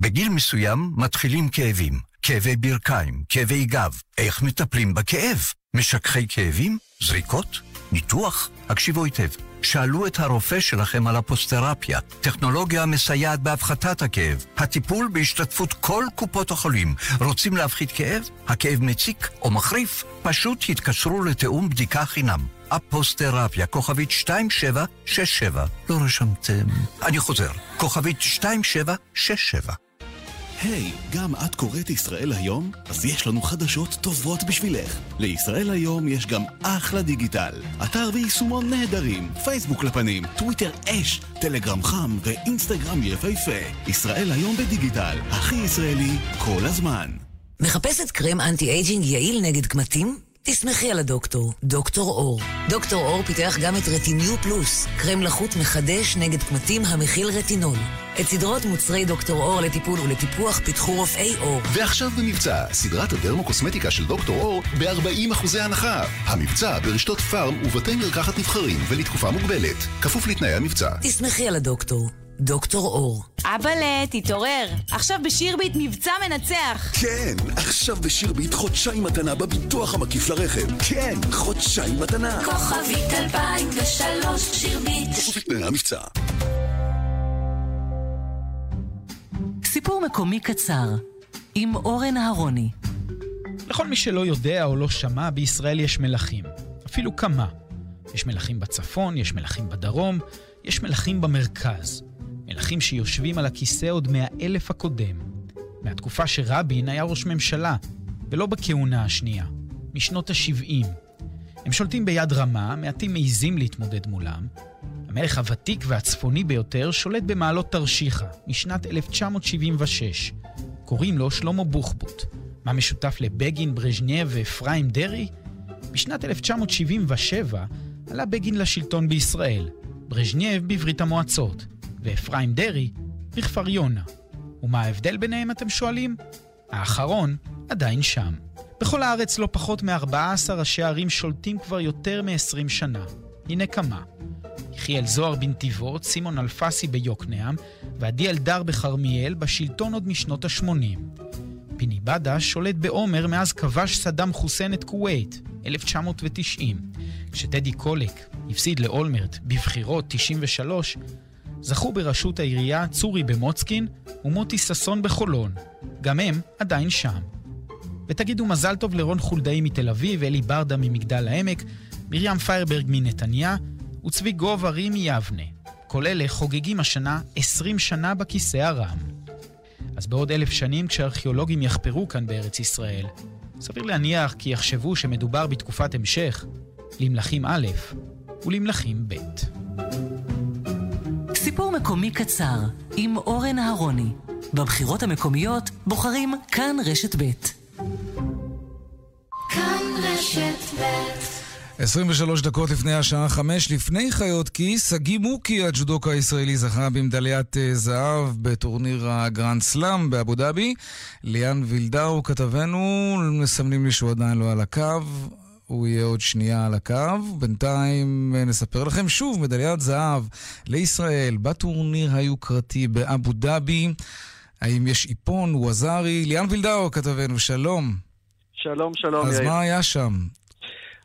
בגיל מסוים מתחילים כאבים, כאבי ברכיים, כאבי גב. איך מטפלים בכאב? משככי כאבים? זריקות? ניתוח? הקשיבו היטב. שאלו את הרופא שלכם על הפוסטרפיה, טכנולוגיה המסייעת בהפחתת הכאב. הטיפול בהשתתפות כל קופות החולים. רוצים להפחית כאב? הכאב מציק או מחריף? פשוט התקשרו לתיאום בדיקה חינם. הפוסטרפיה, כוכבית 2767. לא רשמתם? אני חוזר, כוכבית 2767. היי, hey, גם את קוראת ישראל היום? אז יש לנו חדשות טובות בשבילך. לישראל היום יש גם אחלה דיגיטל. אתר ויישומון נהדרים, פייסבוק לפנים, טוויטר אש, טלגרם חם ואינסטגרם יפהפה. ישראל היום בדיגיטל, הכי ישראלי כל הזמן. מחפשת קרם anti aging יעיל נגד קמטים? תסמכי על הדוקטור, דוקטור אור. דוקטור אור פיתח גם את רטיניו פלוס, קרם לחות מחדש נגד קמטים המכיל רטינול. את סדרות מוצרי דוקטור אור לטיפול ולטיפוח פיתחו רופאי אור. ועכשיו במבצע, סדרת הדרמוקוסמטיקה של דוקטור אור ב-40 אחוזי הנחה. המבצע ברשתות פארם ובתי מרקחת נבחרים ולתקופה מוגבלת. כפוף לתנאי המבצע. תסמכי על הדוקטור. דוקטור אור. אבאלה, תתעורר. עכשיו בשירביט מבצע מנצח. כן, עכשיו בשירביט חודשיים מתנה בביטוח המקיף לרכב. כן, חודשיים מתנה. כוכבית 2003 שירביט. לתנאי המבצע. סיפור מקומי קצר עם אורן אהרוני. לכל מי שלא יודע או לא שמע, בישראל יש מלכים. אפילו כמה. יש מלכים בצפון, יש מלכים בדרום, יש מלכים במרכז. מלכים שיושבים על הכיסא עוד מהאלף הקודם, מהתקופה שרבין היה ראש ממשלה, ולא בכהונה השנייה, משנות ה-70. הם שולטים ביד רמה, מעטים מעיזים להתמודד מולם. המלך הוותיק והצפוני ביותר שולט במעלות תרשיחא, משנת 1976. קוראים לו שלמה בוחבוט. מה משותף לבגין, ברז'נייב ואפרים דרעי? בשנת 1977 עלה בגין לשלטון בישראל, ברז'נייב בברית המועצות, ואפרים דרעי בכפר יונה. ומה ההבדל ביניהם, אתם שואלים? האחרון עדיין שם. בכל הארץ לא פחות מ-14 ראשי ערים שולטים כבר יותר מ-20 שנה. הנה כמה. יחיאל זוהר בנתיבות, סימון אלפסי ביוקנעם ועדי אלדר בכרמיאל בשלטון עוד משנות ה-80. פיני בדש שולט בעומר מאז כבש סדאם חוסיין את כווית, 1990. כשטדי קולק הפסיד לאולמרט בבחירות 93, זכו בראשות העירייה צורי במוצקין ומוטי ששון בחולון. גם הם עדיין שם. ותגידו מזל טוב לרון חולדאי מתל אביב, אלי ברדה ממגדל העמק, מרים פיירברג מנתניה וצבי גוב-ארי מיבנה. כל אלה חוגגים השנה 20 שנה בכיסא הרם. אז בעוד אלף שנים, כשארכיאולוגים יחפרו כאן בארץ ישראל, סביר להניח כי יחשבו שמדובר בתקופת המשך למלכים א' ולמלכים ב'. סיפור מקומי קצר עם אורן אהרוני. בבחירות המקומיות בוחרים כאן רשת ב'. כאן רשת ב' 23 דקות לפני השעה 5, לפני חיות כיס, סגי מוקי, הג'ודוקה הישראלי, זכה במדליית אה, זהב בטורניר הגרנד סלאם באבו דאבי. ליאן וילדאו, כתבנו, מסמנים לי שהוא עדיין לא על הקו. הוא יהיה עוד שנייה על הקו. בינתיים אה, נספר לכם שוב, מדליית זהב לישראל בטורניר היוקרתי באבו דאבי. האם יש איפון, ווזארי? ליאן וילדאו כתבנו, שלום. שלום, שלום, אז יאיר. מה היה שם?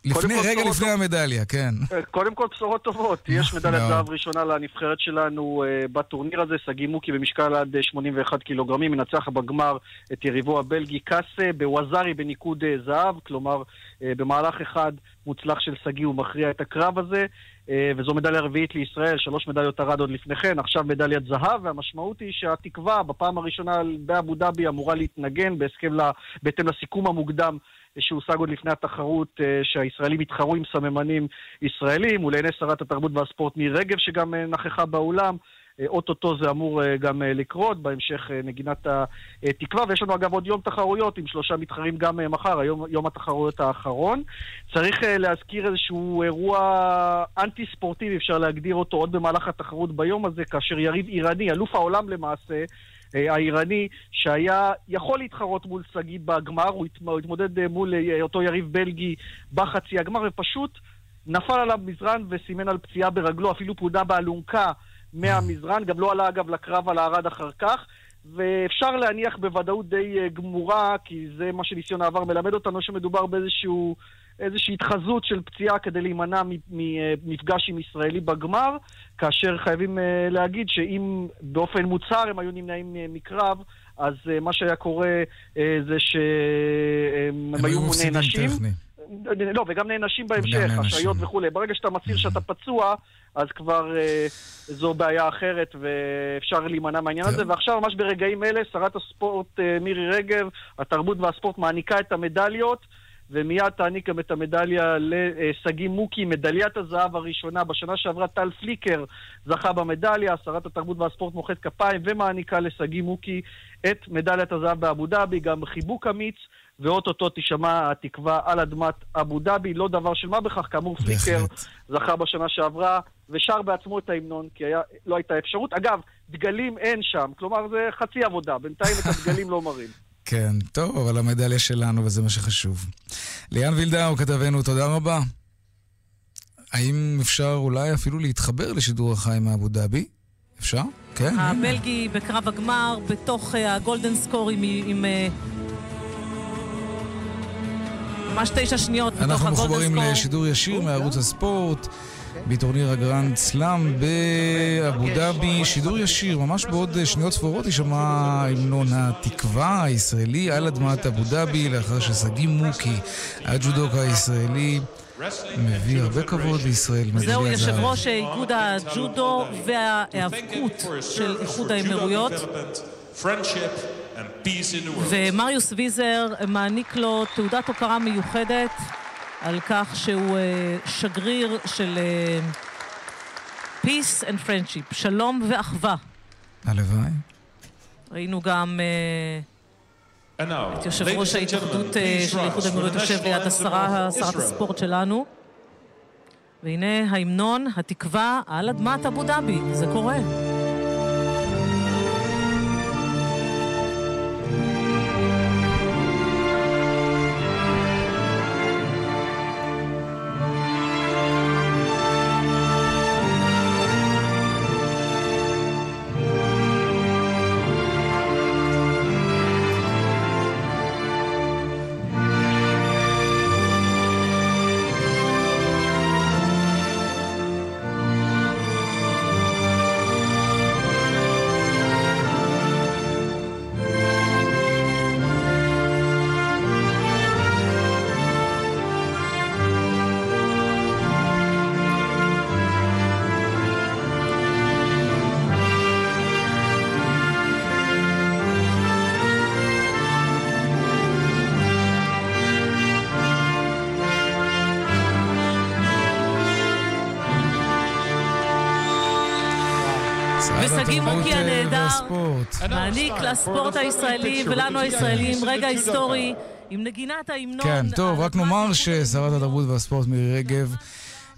לפני, רגע לפני טוב... המדליה, כן. אה, קודם כל בשורות טובות. יש מדליית זהב ראשונה לנבחרת שלנו uh, בטורניר הזה. שגיא מוקי במשקל עד 81 אה, קילוגרמים, מנצח בגמר את יריבו הבלגי קאסה, בווזארי בניקוד זהב, כלומר במהלך אחד מוצלח של שגיא הוא מכריע את הקרב הזה. וזו מדליה רביעית לישראל, שלוש מדליות ארד עוד לפני כן, עכשיו מדליית זהב, והמשמעות היא שהתקווה בפעם הראשונה באבו דאבי אמורה להתנגן בהסכם, לה, בהתאם לסיכום המוקדם שהושג עוד לפני התחרות, אה, שהישראלים התחרו עם סממנים ישראלים, ולעיני שרת התרבות והספורט מירי רגב, שגם אה, נכחה באולם. אה, אוטוטו זה אמור גם לקרות, בהמשך נגינת התקווה, ויש לנו אגב עוד יום תחרויות עם שלושה מתחרים גם מחר, היום יום התחרויות האחרון. צריך להזכיר איזשהו אירוע אנטי ספורטיבי, אפשר להגדיר אותו עוד במהלך התחרות ביום הזה, כאשר יריב איראני, אלוף העולם למעשה, אה, האיראני, שהיה יכול להתחרות מול שגיא בגמר, הוא התמודד אה, מול אה, אותו יריב בלגי בחצי הגמר, ופשוט נפל עליו מזרן וסימן על פציעה ברגלו, אפילו פונה באלונקה מהמזרן, גם לא עלה אגב לקרב על הארד אחר כך. ואפשר להניח בוודאות די גמורה, כי זה מה שניסיון העבר מלמד אותנו, שמדובר באיזשהו איזושהי התחזות של פציעה כדי להימנע ממפגש עם ישראלי בגמר, כאשר חייבים אה, להגיד שאם באופן מוצהר הם היו נמנעים אה, מקרב, אז אה, מה שהיה קורה זה שהם היו נענשים. לא, וגם נענשים בהמשך, השעיות וכולי. ברגע שאתה מצהיר שאתה פצוע, אז כבר אה, זו בעיה אחרת ואפשר להימנע מהעניין הזה. ועכשיו, ממש ברגעים אלה, שרת הספורט אה, מירי רגב, התרבות והספורט מעניקה את המדליות. ומיד תעניק גם את המדליה לשגיא מוקי, מדליית הזהב הראשונה. בשנה שעברה טל פליקר זכה במדליה, שרת התרבות והספורט מוחאת כפיים ומעניקה לשגיא מוקי את מדליית הזהב באבו דאבי, גם חיבוק אמיץ. ואו-טו-טו תישמע התקווה על אדמת אבו דאבי, לא דבר של מה בכך, כאמור פליקר זכה בשנה שעברה ושר בעצמו את ההמנון, כי היה, לא הייתה אפשרות. אגב, דגלים אין שם, כלומר זה חצי עבודה, בינתיים את הדגלים לא מראים. כן, טוב, אבל המדליה שלנו, וזה מה שחשוב. ליאן וילדאו, כתבנו, תודה רבה. האם אפשר אולי אפילו להתחבר לשידור החי מאבו דאבי? אפשר? כן. הבלגי בקרב הגמר, בתוך uh, הגולדן סקור עם... עם uh, ממש תשע שניות בתוך הגולדן סקור. אנחנו מחוברים לשידור ישיר מערוץ הספורט. בטורניר הגרנד סלאם באבו דאבי. שידור ישיר, ממש בעוד שניות ספורות יישמע המנון התקווה הישראלי על אדמת אבו דאבי, לאחר ששגיא מוקי, הג'ודוקה הישראלי, מביא הרבה כבוד לישראל. זהו יושב ראש איגוד הג'ודו וההיאבקות של איחוד האמירויות. ומריוס ויזר מעניק לו תעודת הוקרה מיוחדת על כך שהוא uh, שגריר של uh, Peace and Friendship, שלום ואחווה. הלוואי. ראינו גם uh, את יושב ראש ההתאחדות של איחוד האמירויות יושב ליד השרה, שרת הספורט שלנו. והנה ההמנון, התקווה על אדמת אבו דאבי, זה קורה. מעניק לספורט הישראלי ולנו הישראלים רגע היסטורי עם נגינת ההמנון. כן, טוב, רק נאמר ששרת התרבות והספורט מירי רגב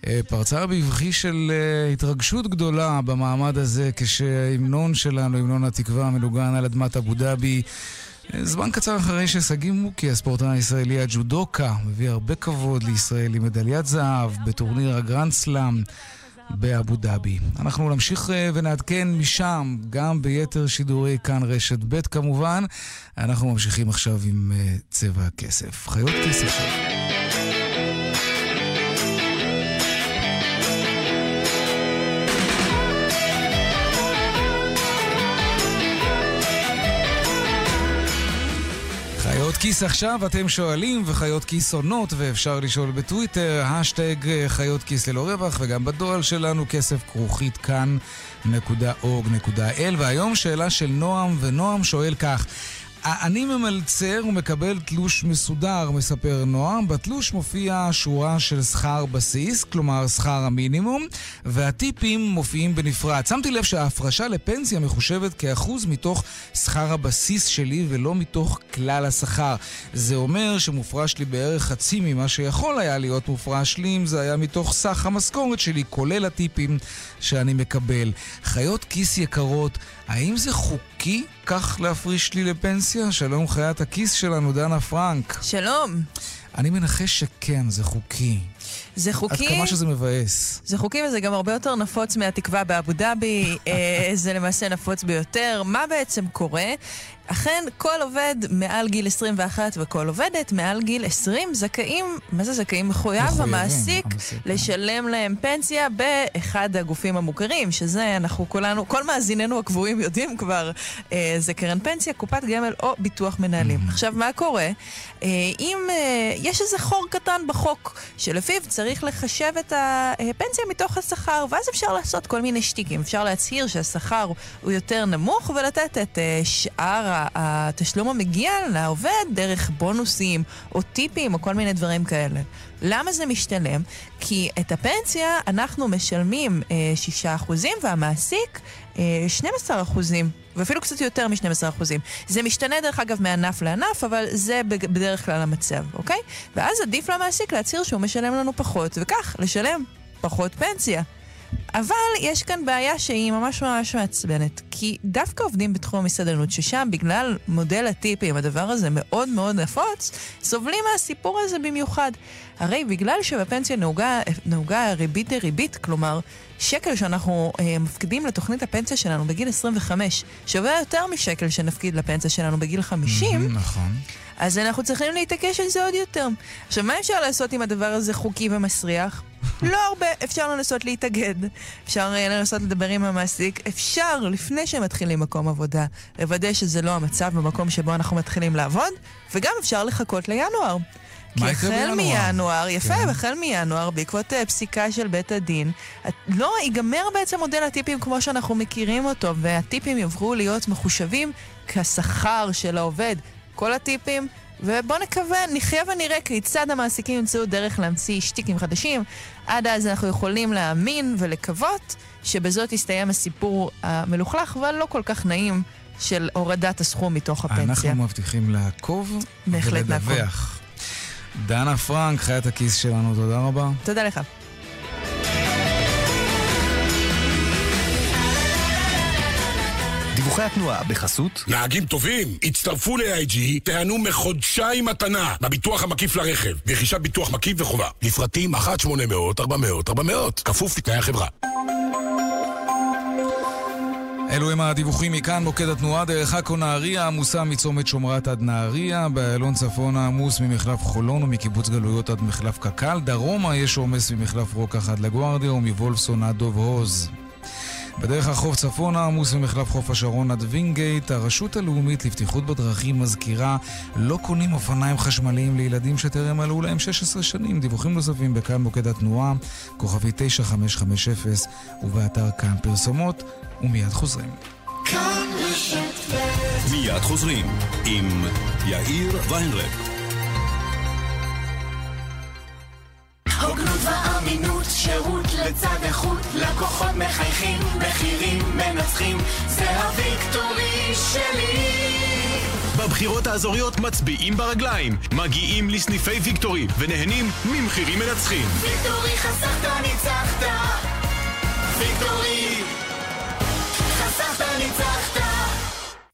אה, פרצה בבכי של אה, התרגשות גדולה במעמד הזה כשההמנון שלנו, המנון התקווה, מנוגן על אדמת אבו דאבי. אה, זמן קצר אחרי ששגיא מוקי, הספורטאי הישראלי הג'ודוקה, מביא הרבה כבוד לישראל עם מדליית זהב בטורניר הגרנד סלאם באבו דאבי. אנחנו נמשיך אה, ונעדכן משם, גם ביתר שידורי כאן רשת ב' כמובן. אנחנו ממשיכים עכשיו עם אה, צבע הכסף. חיות כיס כיס עכשיו, אתם שואלים, וחיות כיס עונות, ואפשר לשאול בטוויטר, השטג חיות כיס ללא רווח, וגם בדואל שלנו, כסף כרוכית כאן.org.il. והיום שאלה של נועם, ונועם שואל כך, אני ממלצר ומקבל תלוש מסודר, מספר נועם. בתלוש מופיע שורה של שכר בסיס, כלומר שכר המינימום, והטיפים מופיעים בנפרד. שמתי לב שההפרשה לפנסיה מחושבת כאחוז מתוך שכר הבסיס שלי ולא מתוך כלל השכר. זה אומר שמופרש לי בערך חצי ממה שיכול היה להיות מופרש לי אם זה היה מתוך סך המשכורת שלי, כולל הטיפים שאני מקבל. חיות כיס יקרות, האם זה חוקי כך להפריש לי לפנסיה? שלום חיית הכיס שלנו, דנה פרנק. שלום. אני מנחש שכן, זה חוקי. זה חוקי. עד כמה שזה מבאס. זה חוקי וזה גם הרבה יותר נפוץ מהתקווה באבו דאבי. אה, זה למעשה נפוץ ביותר. מה בעצם קורה? אכן, כל עובד מעל גיל 21 וכל עובדת מעל גיל 20 זכאים, מה זה זכאים? מחויב המעסיק לשלם להם פנסיה באחד הגופים המוכרים, שזה אנחנו כולנו, כל מאזיננו הקבועים יודעים כבר, אה, זה קרן פנסיה, קופת גמל או ביטוח מנהלים. Mm-hmm. עכשיו, מה קורה? אה, אם אה, יש איזה חור קטן בחוק, שלפיו צריך לחשב את הפנסיה מתוך השכר, ואז אפשר לעשות כל מיני שטיקים. אפשר להצהיר שהשכר הוא יותר נמוך ולתת את אה, שאר התשלום המגיע לעובד דרך בונוסים או טיפים או כל מיני דברים כאלה. למה זה משתלם? כי את הפנסיה אנחנו משלמים אה, 6% והמעסיק אה, 12%. ואפילו קצת יותר מ-12%. זה משתנה דרך אגב מענף לענף, אבל זה בדרך כלל המצב, אוקיי? ואז עדיף למעסיק להצהיר שהוא משלם לנו פחות, וכך לשלם פחות פנסיה. אבל יש כאן בעיה שהיא ממש ממש מעצבנת, כי דווקא עובדים בתחום המסעדנות, ששם בגלל מודל הטיפים, הדבר הזה מאוד מאוד נפוץ, סובלים מהסיפור הזה במיוחד. הרי בגלל שבפנסיה נהוגה, נהוגה ריבית דריבית, כלומר, שקל שאנחנו אה, מפקידים לתוכנית הפנסיה שלנו בגיל 25, שווה יותר משקל שנפקיד לפנסיה שלנו בגיל 50, mm-hmm, נכון. אז אנחנו צריכים להתעקש על זה עוד יותר. עכשיו, מה אפשר לעשות אם הדבר הזה חוקי ומסריח? לא הרבה, אפשר לנסות להתאגד, אפשר אה, לנסות לדבר עם המעסיק, אפשר, לפני שהם מתחילים מקום עבודה, לוודא שזה לא המצב במקום שבו אנחנו מתחילים לעבוד, וגם אפשר לחכות לינואר. כי החל מינואר, יפה, כן. החל מינואר, בעקבות uh, פסיקה של בית הדין, לא, ייגמר בעצם מודל הטיפים כמו שאנחנו מכירים אותו, והטיפים יעברו להיות מחושבים כשכר של העובד. כל הטיפים ובואו נקווה, נחיה ונראה כיצד המעסיקים ימצאו דרך להמציא שטיקים חדשים. עד אז אנחנו יכולים להאמין ולקוות שבזאת יסתיים הסיפור המלוכלך והלא כל כך נעים של הורדת הסכום מתוך הפנסיה. אנחנו מבטיחים לעקוב ולדווח. דנה פרנק, חיית הכיס שלנו, תודה רבה. תודה לך. דיווחי התנועה בחסות נהגים טובים, הצטרפו ל-AIG, תיהנו מחודשיים מתנה בביטוח המקיף לרכב, רכישת ביטוח מקיף וחובה. לפרטים 1-800-400-400, כפוף לתנאי החברה. אלו הם הדיווחים מכאן, מוקד התנועה דרך עכו נהריה עמוסה מצומת שומרת עד נהריה, באיילון צפון העמוס ממחלף חולון ומקיבוץ גלויות עד מחלף קק"ל, דרומה יש עומס ממחלף רוקח עד לגוארדיה ומוולפסון עד דוב הוז. בדרך החוף צפונה עמוס ממחלף חוף השרון עד וינגייט, הרשות הלאומית לבטיחות בדרכים מזכירה לא קונים אופניים חשמליים לילדים שטרם מלאו להם 16 שנים. דיווחים נוספים בכאן מוקד התנועה, כוכבי 9550 ובאתר כאן פרסומות, ומיד חוזרים. מיד חוזרים עם יאיר ויינרב. הוגנות ואמינות, שירות לצד איכות, לקוחות מחייכים, מחירים מנצחים, זה הוויקטורי שלי. בבחירות האזוריות מצביעים ברגליים, מגיעים לסניפי ויקטורי ונהנים ממחירים מנצחים. ויקטורי חסכת ניצחת, ויקטורי חסכת ניצחת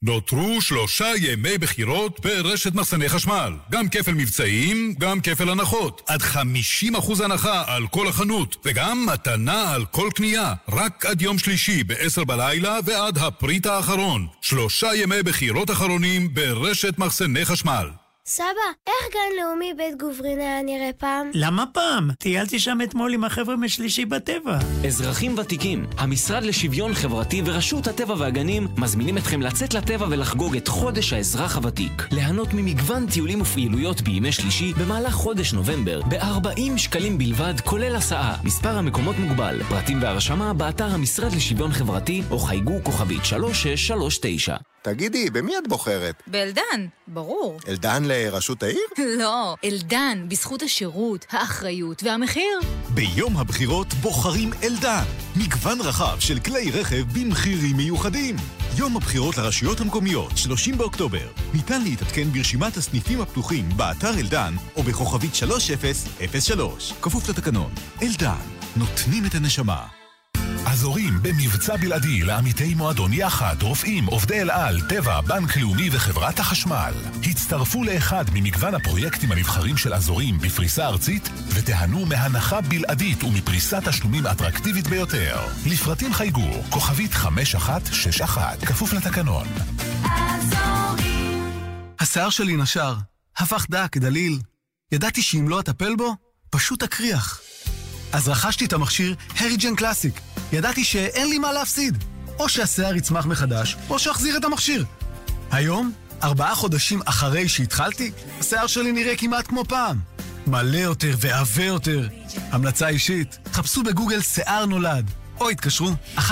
נותרו שלושה ימי בחירות ברשת מחסני חשמל. גם כפל מבצעים, גם כפל הנחות. עד 50% הנחה על כל החנות, וגם מתנה על כל קנייה. רק עד יום שלישי ב-10 בלילה ועד הפריט האחרון. שלושה ימי בחירות אחרונים ברשת מחסני חשמל. סבא, איך גן לאומי בית גוברין היה נראה פעם? למה פעם? טיילתי שם אתמול עם החבר'ה משלישי בטבע. אזרחים ותיקים, המשרד לשוויון חברתי ורשות הטבע והגנים מזמינים אתכם לצאת לטבע ולחגוג את חודש האזרח הוותיק. ליהנות ממגוון טיולים ופעילויות בימי שלישי במהלך חודש נובמבר, ב-40 שקלים בלבד, כולל הסעה. מספר המקומות מוגבל. פרטים והרשמה באתר המשרד לשוויון חברתי או חייגו כוכבית 3639. תגידי, במי את בוחרת? באלדן, ברור. אלדן לראשות העיר? לא, אלדן, בזכות השירות, האחריות והמחיר. ביום הבחירות בוחרים אלדן. מגוון רחב של כלי רכב במחירים מיוחדים. יום הבחירות לרשויות המקומיות, 30 באוקטובר. ניתן להתעדכן ברשימת הסניפים הפתוחים באתר אלדן או בכוכבית 3003. כפוף לתקנון. אלדן, נותנים את הנשמה. אזורים במבצע בלעדי לעמיתי מועדון יחד, רופאים, עובדי אל על, טבע, בנק לאומי וחברת החשמל. הצטרפו לאחד ממגוון הפרויקטים הנבחרים של אזורים בפריסה ארצית ותיהנו מהנחה בלעדית ומפריסת תשלומים אטרקטיבית ביותר. לפרטים חייגו, כוכבית 5161, כפוף לתקנון. השיער שלי נשר, הפך דק, דליל. ידעתי שאם לא אטפל בו, פשוט אקריח. אז רכשתי את המכשיר הריג'ן קלאסיק. ידעתי שאין לי מה להפסיד. או שהשיער יצמח מחדש, או שאחזיר את המכשיר. היום, ארבעה חודשים אחרי שהתחלתי, השיער שלי נראה כמעט כמו פעם. מלא יותר ועבה יותר. המלצה אישית, חפשו בגוגל שיער נולד, או התקשרו 1-800-66-5544.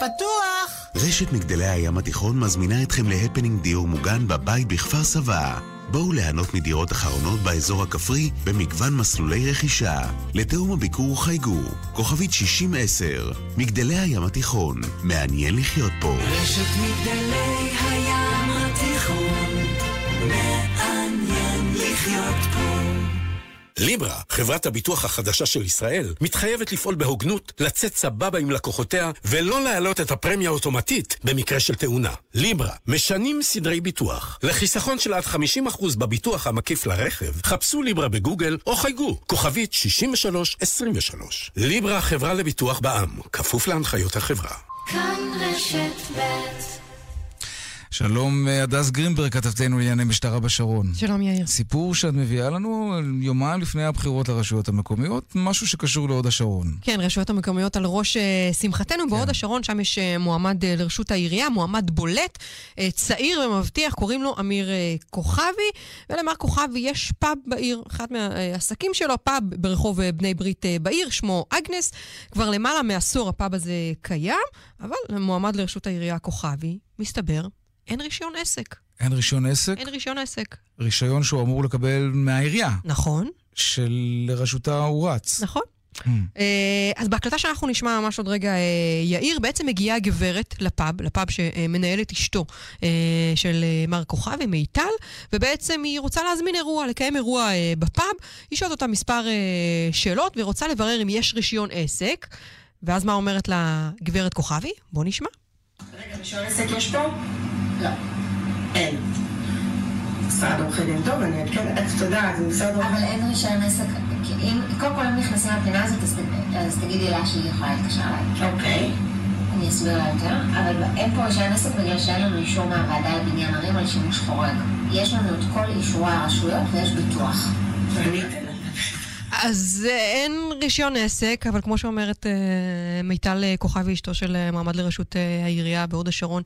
פתוח! רשת מגדלי הים התיכון מזמינה אתכם להפנינג דיור מוגן בבית בכפר סבא. בואו ליהנות מדירות אחרונות באזור הכפרי במגוון מסלולי רכישה. לתאום הביקור חייגו, כוכבית 6010, מגדלי הים התיכון, מעניין לחיות פה. רשת מגדלי הים ליברה, חברת הביטוח החדשה של ישראל, מתחייבת לפעול בהוגנות, לצאת סבבה עם לקוחותיה, ולא להעלות את הפרמיה האוטומטית במקרה של תאונה. ליברה, משנים סדרי ביטוח. לחיסכון של עד 50% בביטוח המקיף לרכב, חפשו ליברה בגוגל או חייגו, כוכבית 6323. ליברה, חברה לביטוח בע"מ, כפוף להנחיות החברה. כאן רשת ב' שלום, הדס גרינברג, כתבתנו לענייני משטרה בשרון. שלום, יאיר. סיפור שאת מביאה לנו יומיים לפני הבחירות לרשויות המקומיות, משהו שקשור להוד השרון. כן, רשויות המקומיות על ראש שמחתנו. כן. בהוד השרון, שם יש מועמד לרשות העירייה, מועמד בולט, צעיר ומבטיח, קוראים לו אמיר כוכבי, ולמר כוכבי יש פאב בעיר, אחד מהעסקים שלו, פאב ברחוב בני ברית בעיר, שמו אגנס. כבר למעלה מעשור הפאב הזה קיים, אבל למועמד לרשות העירייה כוכבי, מסתבר, אין רישיון עסק. אין רישיון עסק? אין רישיון עסק. רישיון שהוא אמור לקבל מהעירייה. נכון. שלרשותה הוא רץ. נכון. Hmm. אז בהקלטה שאנחנו נשמע ממש עוד רגע, יאיר, בעצם מגיעה גברת לפאב, לפאב שמנהלת אשתו של מר כוכבי, מיטל, ובעצם היא רוצה להזמין אירוע, לקיים אירוע בפאב. היא שואלת אותה מספר שאלות, והיא רוצה לברר אם יש רישיון עסק. ואז מה אומרת לה גברת כוכבי? בוא נשמע. רגע, רישיון עסק יש פה? לא. אין. משרד עורכי דין טוב, אני אעדכן, את יודעת, זה משרד עורכי דין. אבל אין רישיון עסק, קודם כל אם נכנסים לפינה הזאת, אז תגידי לה שהיא יכולה להתקשר אליי. אוקיי. אני אסביר לה יותר, אבל אין פה רישיון עסק בגלל שאין לנו אישור מהוועדה לבניין ערים על שימוש חורג. יש לנו את כל אישורי הרשויות ויש ביטוח. אז אין רישיון עסק, אבל כמו שאומרת מיטל כוכבי, אשתו של מעמד לראשות העירייה בהוד השרון,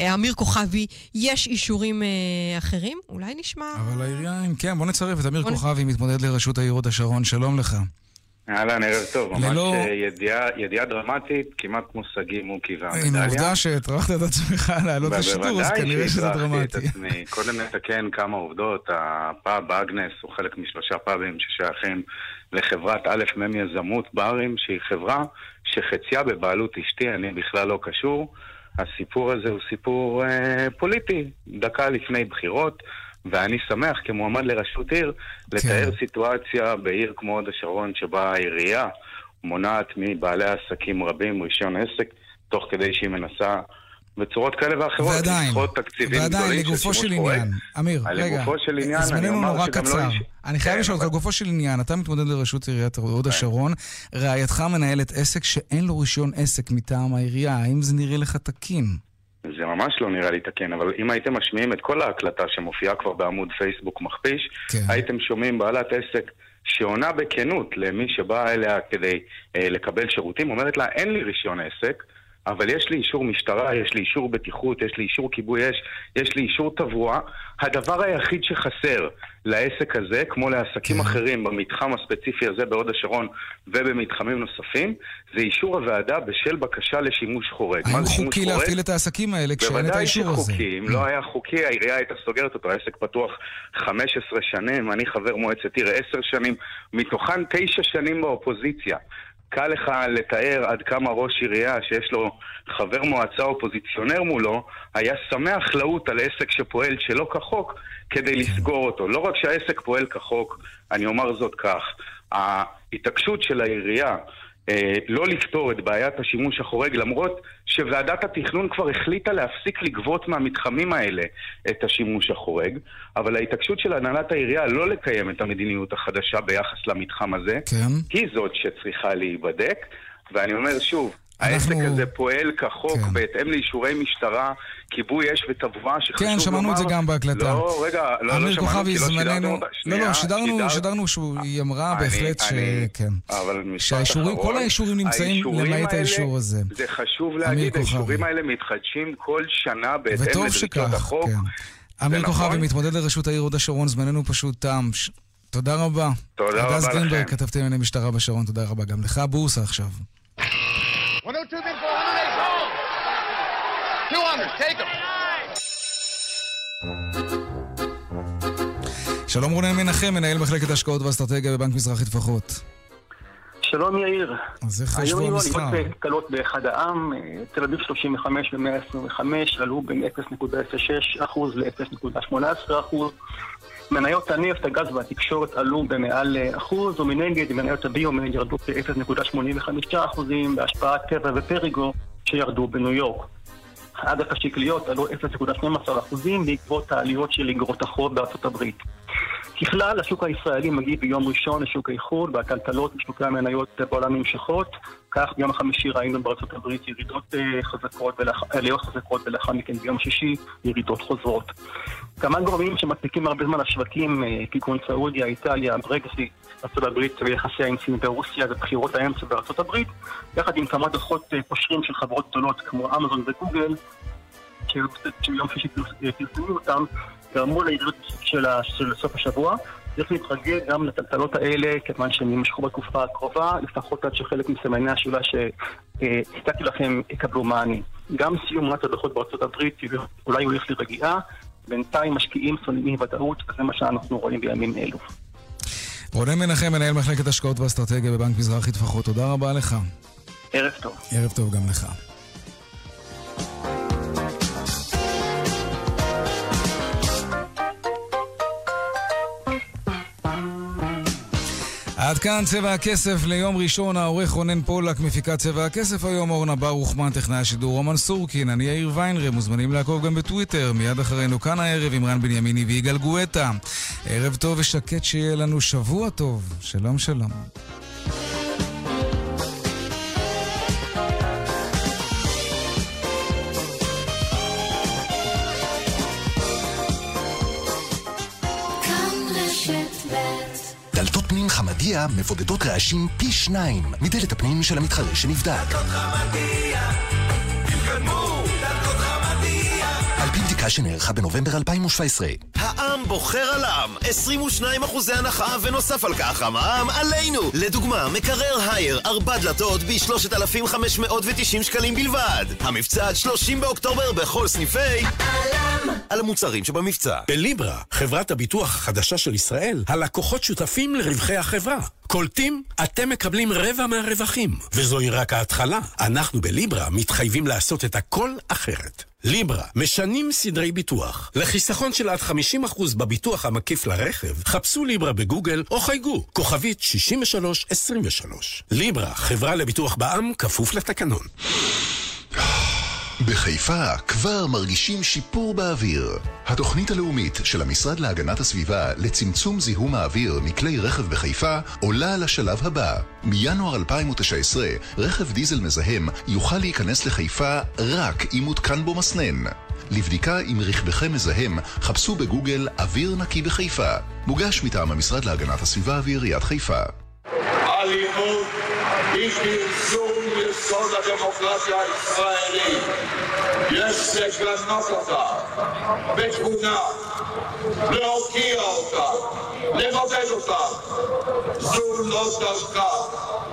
אמיר כוכבי, יש אישורים אחרים? אולי נשמע... אבל העירייה, כן, בוא נצרף את אמיר כוכבי, מתמודד לראשות העיר הוד השרון, שלום לך. אהלן, ערב טוב. ממש ללא... ידיעה, ידיעה דרמטית, כמעט כמו שגיא מוקי והמדליה. עם העובדה שהטרחת את עצמך לעלות לשידור, אז כנראה שזה דרמטי. עצמי. קודם נתקן כמה עובדות. הפאב אגנס הוא חלק משלושה פאבים ששייכים לחברת א' מ' יזמות ברים, שהיא חברה שחציה בבעלות אשתי, אני בכלל לא קשור. הסיפור הזה הוא סיפור אה, פוליטי, דקה לפני בחירות. ואני שמח כמועמד לראשות עיר לתאר כן. סיטואציה בעיר כמו הוד השרון שבה העירייה מונעת מבעלי עסקים רבים רישיון עסק, תוך כדי שהיא מנסה בצורות כאלה ואחרות, ועדיין, לדחות תקציבים ועדיין, גדולים לגופו של. עניין, אמיר, רגע, לגופו של עניין, אני זמננו נורא לא קצר. איש- אני חייב כן, לשאול אותך, לגופו של עניין, אתה מתמודד לראשות עיריית הוד השרון, רעייתך מנהלת עסק שאין לו רישיון עסק מטעם העירייה, האם זה נראה לך תקין? זה ממש לא נראה לי תקין, אבל אם הייתם משמיעים את כל ההקלטה שמופיעה כבר בעמוד פייסבוק מכפיש, כן. הייתם שומעים בעלת עסק שעונה בכנות למי שבא אליה כדי אה, לקבל שירותים, אומרת לה, אין לי רישיון עסק, אבל יש לי אישור משטרה, יש לי אישור בטיחות, יש לי אישור כיבוי אש, יש לי אישור תברואה. הדבר היחיד שחסר לעסק הזה, כמו לעסקים כן. אחרים במתחם הספציפי הזה בהוד השרון ובמתחמים נוספים, זה אישור הוועדה בשל בקשה לשימוש חורג. האם חוקי? להפעיל את העסקים האלה כשאין את בוודאי האישור הזה? Mm. שחוקי, אם לא היה חוקי, העירייה הייתה סוגרת אותו, העסק פתוח 15 שנים, אני חבר מועצת עיר 10 שנים, מתוכן 9 שנים באופוזיציה. קל לך לתאר עד כמה ראש עירייה שיש לו חבר מועצה אופוזיציונר מולו, היה שמח לעוט על עסק שפועל שלא כחוק כדי לסגור אותו. לא רק שהעסק פועל כחוק, אני אומר זאת כך, ההתעקשות של העירייה לא לפתור את בעיית השימוש החורג, למרות שוועדת התכנון כבר החליטה להפסיק לגבות מהמתחמים האלה את השימוש החורג, אבל ההתעקשות של הנהלת העירייה לא לקיים את המדיניות החדשה ביחס למתחם הזה, כן. היא זאת שצריכה להיבדק, ואני אומר שוב, העסק הזה פועל כחוק כן. בהתאם לאישורי משטרה, כיבוי אש ותברואה, שחשוב כן, שמענו לומר... את זה גם בהקלטה. לא, רגע, לא, לא שמענו, כי לא שידרנו זמננו... לא, לא, שידרנו, שידר- שידרנו שהיא אמרה אני- בהחלט ש... אני- כן. אבל משפט אחרון, כל האישורים נמצאים למעט האישור הזה. זה חשוב להגיד. האישורים האלה מתחדשים כל שנה בהתאם לדרישות שכך, החוק. כן. אמיר נכון. כוכבי, מתמודד לראשות העיר הוד השרון, זמננו פשוט תם. תודה רבה. תודה הדס רבה גרינברג, לכם. כתבתי לענייני משטרה בשרון, תודה רבה גם לך. בורסה עכשיו. 108 200, take them. שלום רונן מנחם, מנהל מחלקת השקעות ואסטרטגיה בבנק מזרחי טפחות. שלום יאיר. אז איך היום שבוע היו המסחר? עליבות קלות באחד העם, אה, תל אביב 35 ו-125 עלו בין 0.06% ל-0.18%. מניות הנפט, הגז והתקשורת עלו במעל אה, אחוז, ומנגד מניות הביומד ירדו ב-0.85% בהשפעת טבע ופריגו שירדו בניו יורק. אג"ח השקליות עלו 0.12% בעקבות העליות של אגרות החוב בארצות הברית. ככלל, השוק הישראלי מגיב ביום ראשון לשוק האיחוד, והטלטלות בשוקי המניות בעולם נמשכות. כך ביום החמישי ראינו בארצות הברית ירידות אה, חזקות, עליות חזקות, ולאחר מכן ביום שישי ירידות חוזרות. כמה גורמים שמעיקים הרבה זמן לשווקים, אה, כגון סעודיה, איטליה, ברקזיט, ארצות הברית ויחסיה עם סין ורוסיה ובחירות האמצע בארצות הברית, יחד עם כמה דוחות אה, פושרים של חברות גדולות כמו אמזון וגוגל, שביום שישי פרס- פרסמו אותם, גרמו לירידות של סוף השבוע. צריך להתרגל גם לטלטלות האלה, כיוון שהם יימשכו בתקופה הקרובה, לפחות עד שחלק מסימני השאלה שהצגתי לכם יקבלו מענה. גם סיום עונת הדוחות בארצות הברית אולי הולך לרגיעה, בינתיים משקיעים שונאים אי ודאות, וזה מה שאנחנו רואים בימים אלו. רונן מנחם, מנהל מחלקת השקעות ואסטרטגיה בבנק מזרחי טפחות, תודה רבה לך. ערב טוב. ערב טוב גם לך. עד כאן צבע הכסף ליום ראשון, העורך רונן פולק, מפיקת צבע הכסף היום, אורנה ברוכמן, טכנאי השידור רומן סורקין, אני יאיר ויינרם, מוזמנים לעקוב גם בטוויטר, מיד אחרינו כאן הערב עם רן בנימיני ויגאל גואטה. ערב טוב ושקט שיהיה לנו שבוע טוב, שלום שלום. דלתות פנים חמדיה מבודדות רעשים פי שניים מדלת הפנים של המתחרה שנבדק. על פי בדיקה שנערכה בנובמבר 2017. העם בוחר על העם, 22 אחוזי הנחה ונוסף על כך המע"מ עלינו. לדוגמה, מקרר הייר, ארבע דלתות ב-3,590 שקלים בלבד. המבצע עד 30 באוקטובר בכל סניפי על המוצרים שבמבצע. בליברה, חברת הביטוח החדשה של ישראל, הלקוחות שותפים לרווחי החברה. קולטים, אתם מקבלים רבע מהרווחים. וזוהי רק ההתחלה. אנחנו בליברה מתחייבים לעשות את הכל אחרת. ליברה, משנים סדרי ביטוח. לחיסכון של עד 50% בביטוח המקיף לרכב, חפשו ליברה בגוגל או חייגו, כוכבית 6323. ליברה, חברה לביטוח בע"מ, כפוף לתקנון. בחיפה כבר מרגישים שיפור באוויר. התוכנית הלאומית של המשרד להגנת הסביבה לצמצום זיהום האוויר מכלי רכב בחיפה עולה לשלב הבא. מינואר 2019, רכב דיזל מזהם יוכל להיכנס לחיפה רק אם מותקן בו מסנן. לבדיקה אם רכבכם מזהם, חפשו בגוגל אוויר נקי בחיפה. מוגש מטעם המשרד להגנת הסביבה ועיריית חיפה. אלימות בלתי שום יסוד הדמוקרטיה הישראלית. יש לגנות אותה בתבונה, להוקיע אותה, לבודד אותה. זו לא דרכה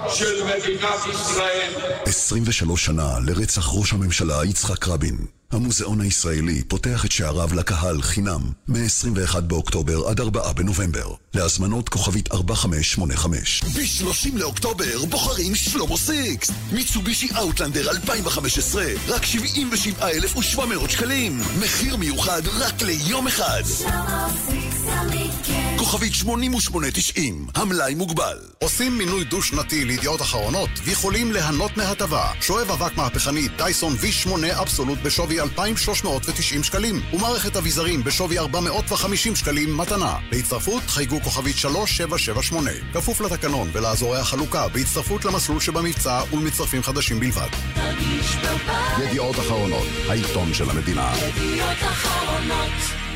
של מדינת ישראל. 23 שנה לרצח ראש הממשלה יצחק רבין. המוזיאון הישראלי פותח את שעריו לקהל חינם מ-21 באוקטובר עד 4 בנובמבר. להזמנות כוכבית 4585. ב-30 לאוקטובר בוחרים שלמה סיקס. מיצובישי אאוטלנדר 2015, רק 77,700 שקלים. מחיר מיוחד רק ליום אחד. כוכבית 8890, המלאי מוגבל. עושים מינוי דו-שנתי לידיעות אחרונות ויכולים ליהנות מהטבה. שואב אבק מהפכני דייסון V8 אבסולוט בשווי 2,390 שקלים, ומערכת אביזרים בשווי 450 שקלים מתנה. בהצטרפות חייגו כוכבית 3778, כפוף לתקנון ולאזורי החלוקה, בהצטרפות למסלול שבמבצע ולמצטרפים חדשים בלבד. ידיעות אחרונות, העיתון של המדינה. ידיעות אחרונות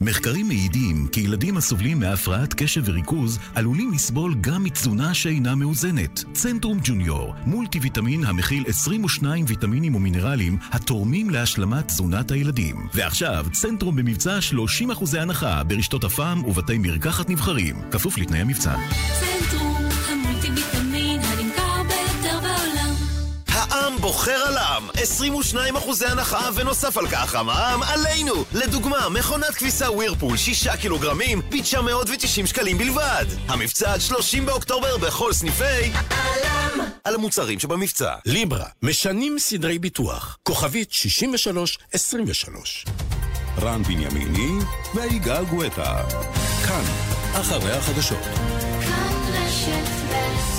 מחקרים מעידים כי ילדים הסובלים מהפרעת קשב וריכוז עלולים לסבול גם מתזונה שאינה מאוזנת. צנטרום ג'וניור, מולטי ויטמין המכיל 22 ויטמינים ומינרלים התורמים להשלמת תזונת הילדים. ועכשיו, צנטרום במבצע 30% הנחה ברשתות הפעם ובתי מרקחת נבחרים. כפוף לתנאי המבצע. צנטרום, בוחר על העם, 22 אחוזי הנחה ונוסף על כך המע"מ עלינו. לדוגמה, מכונת כביסה ווירפול 6 קילוגרמים ב-990 שקלים בלבד. המבצע עד 30 באוקטובר בכל סניפי העם. על המוצרים שבמבצע. ליברה, משנים סדרי ביטוח. כוכבית 6323. רן בנימיני ויגאל גואטה. כאן, אחרי החדשות. כאן רשת ב'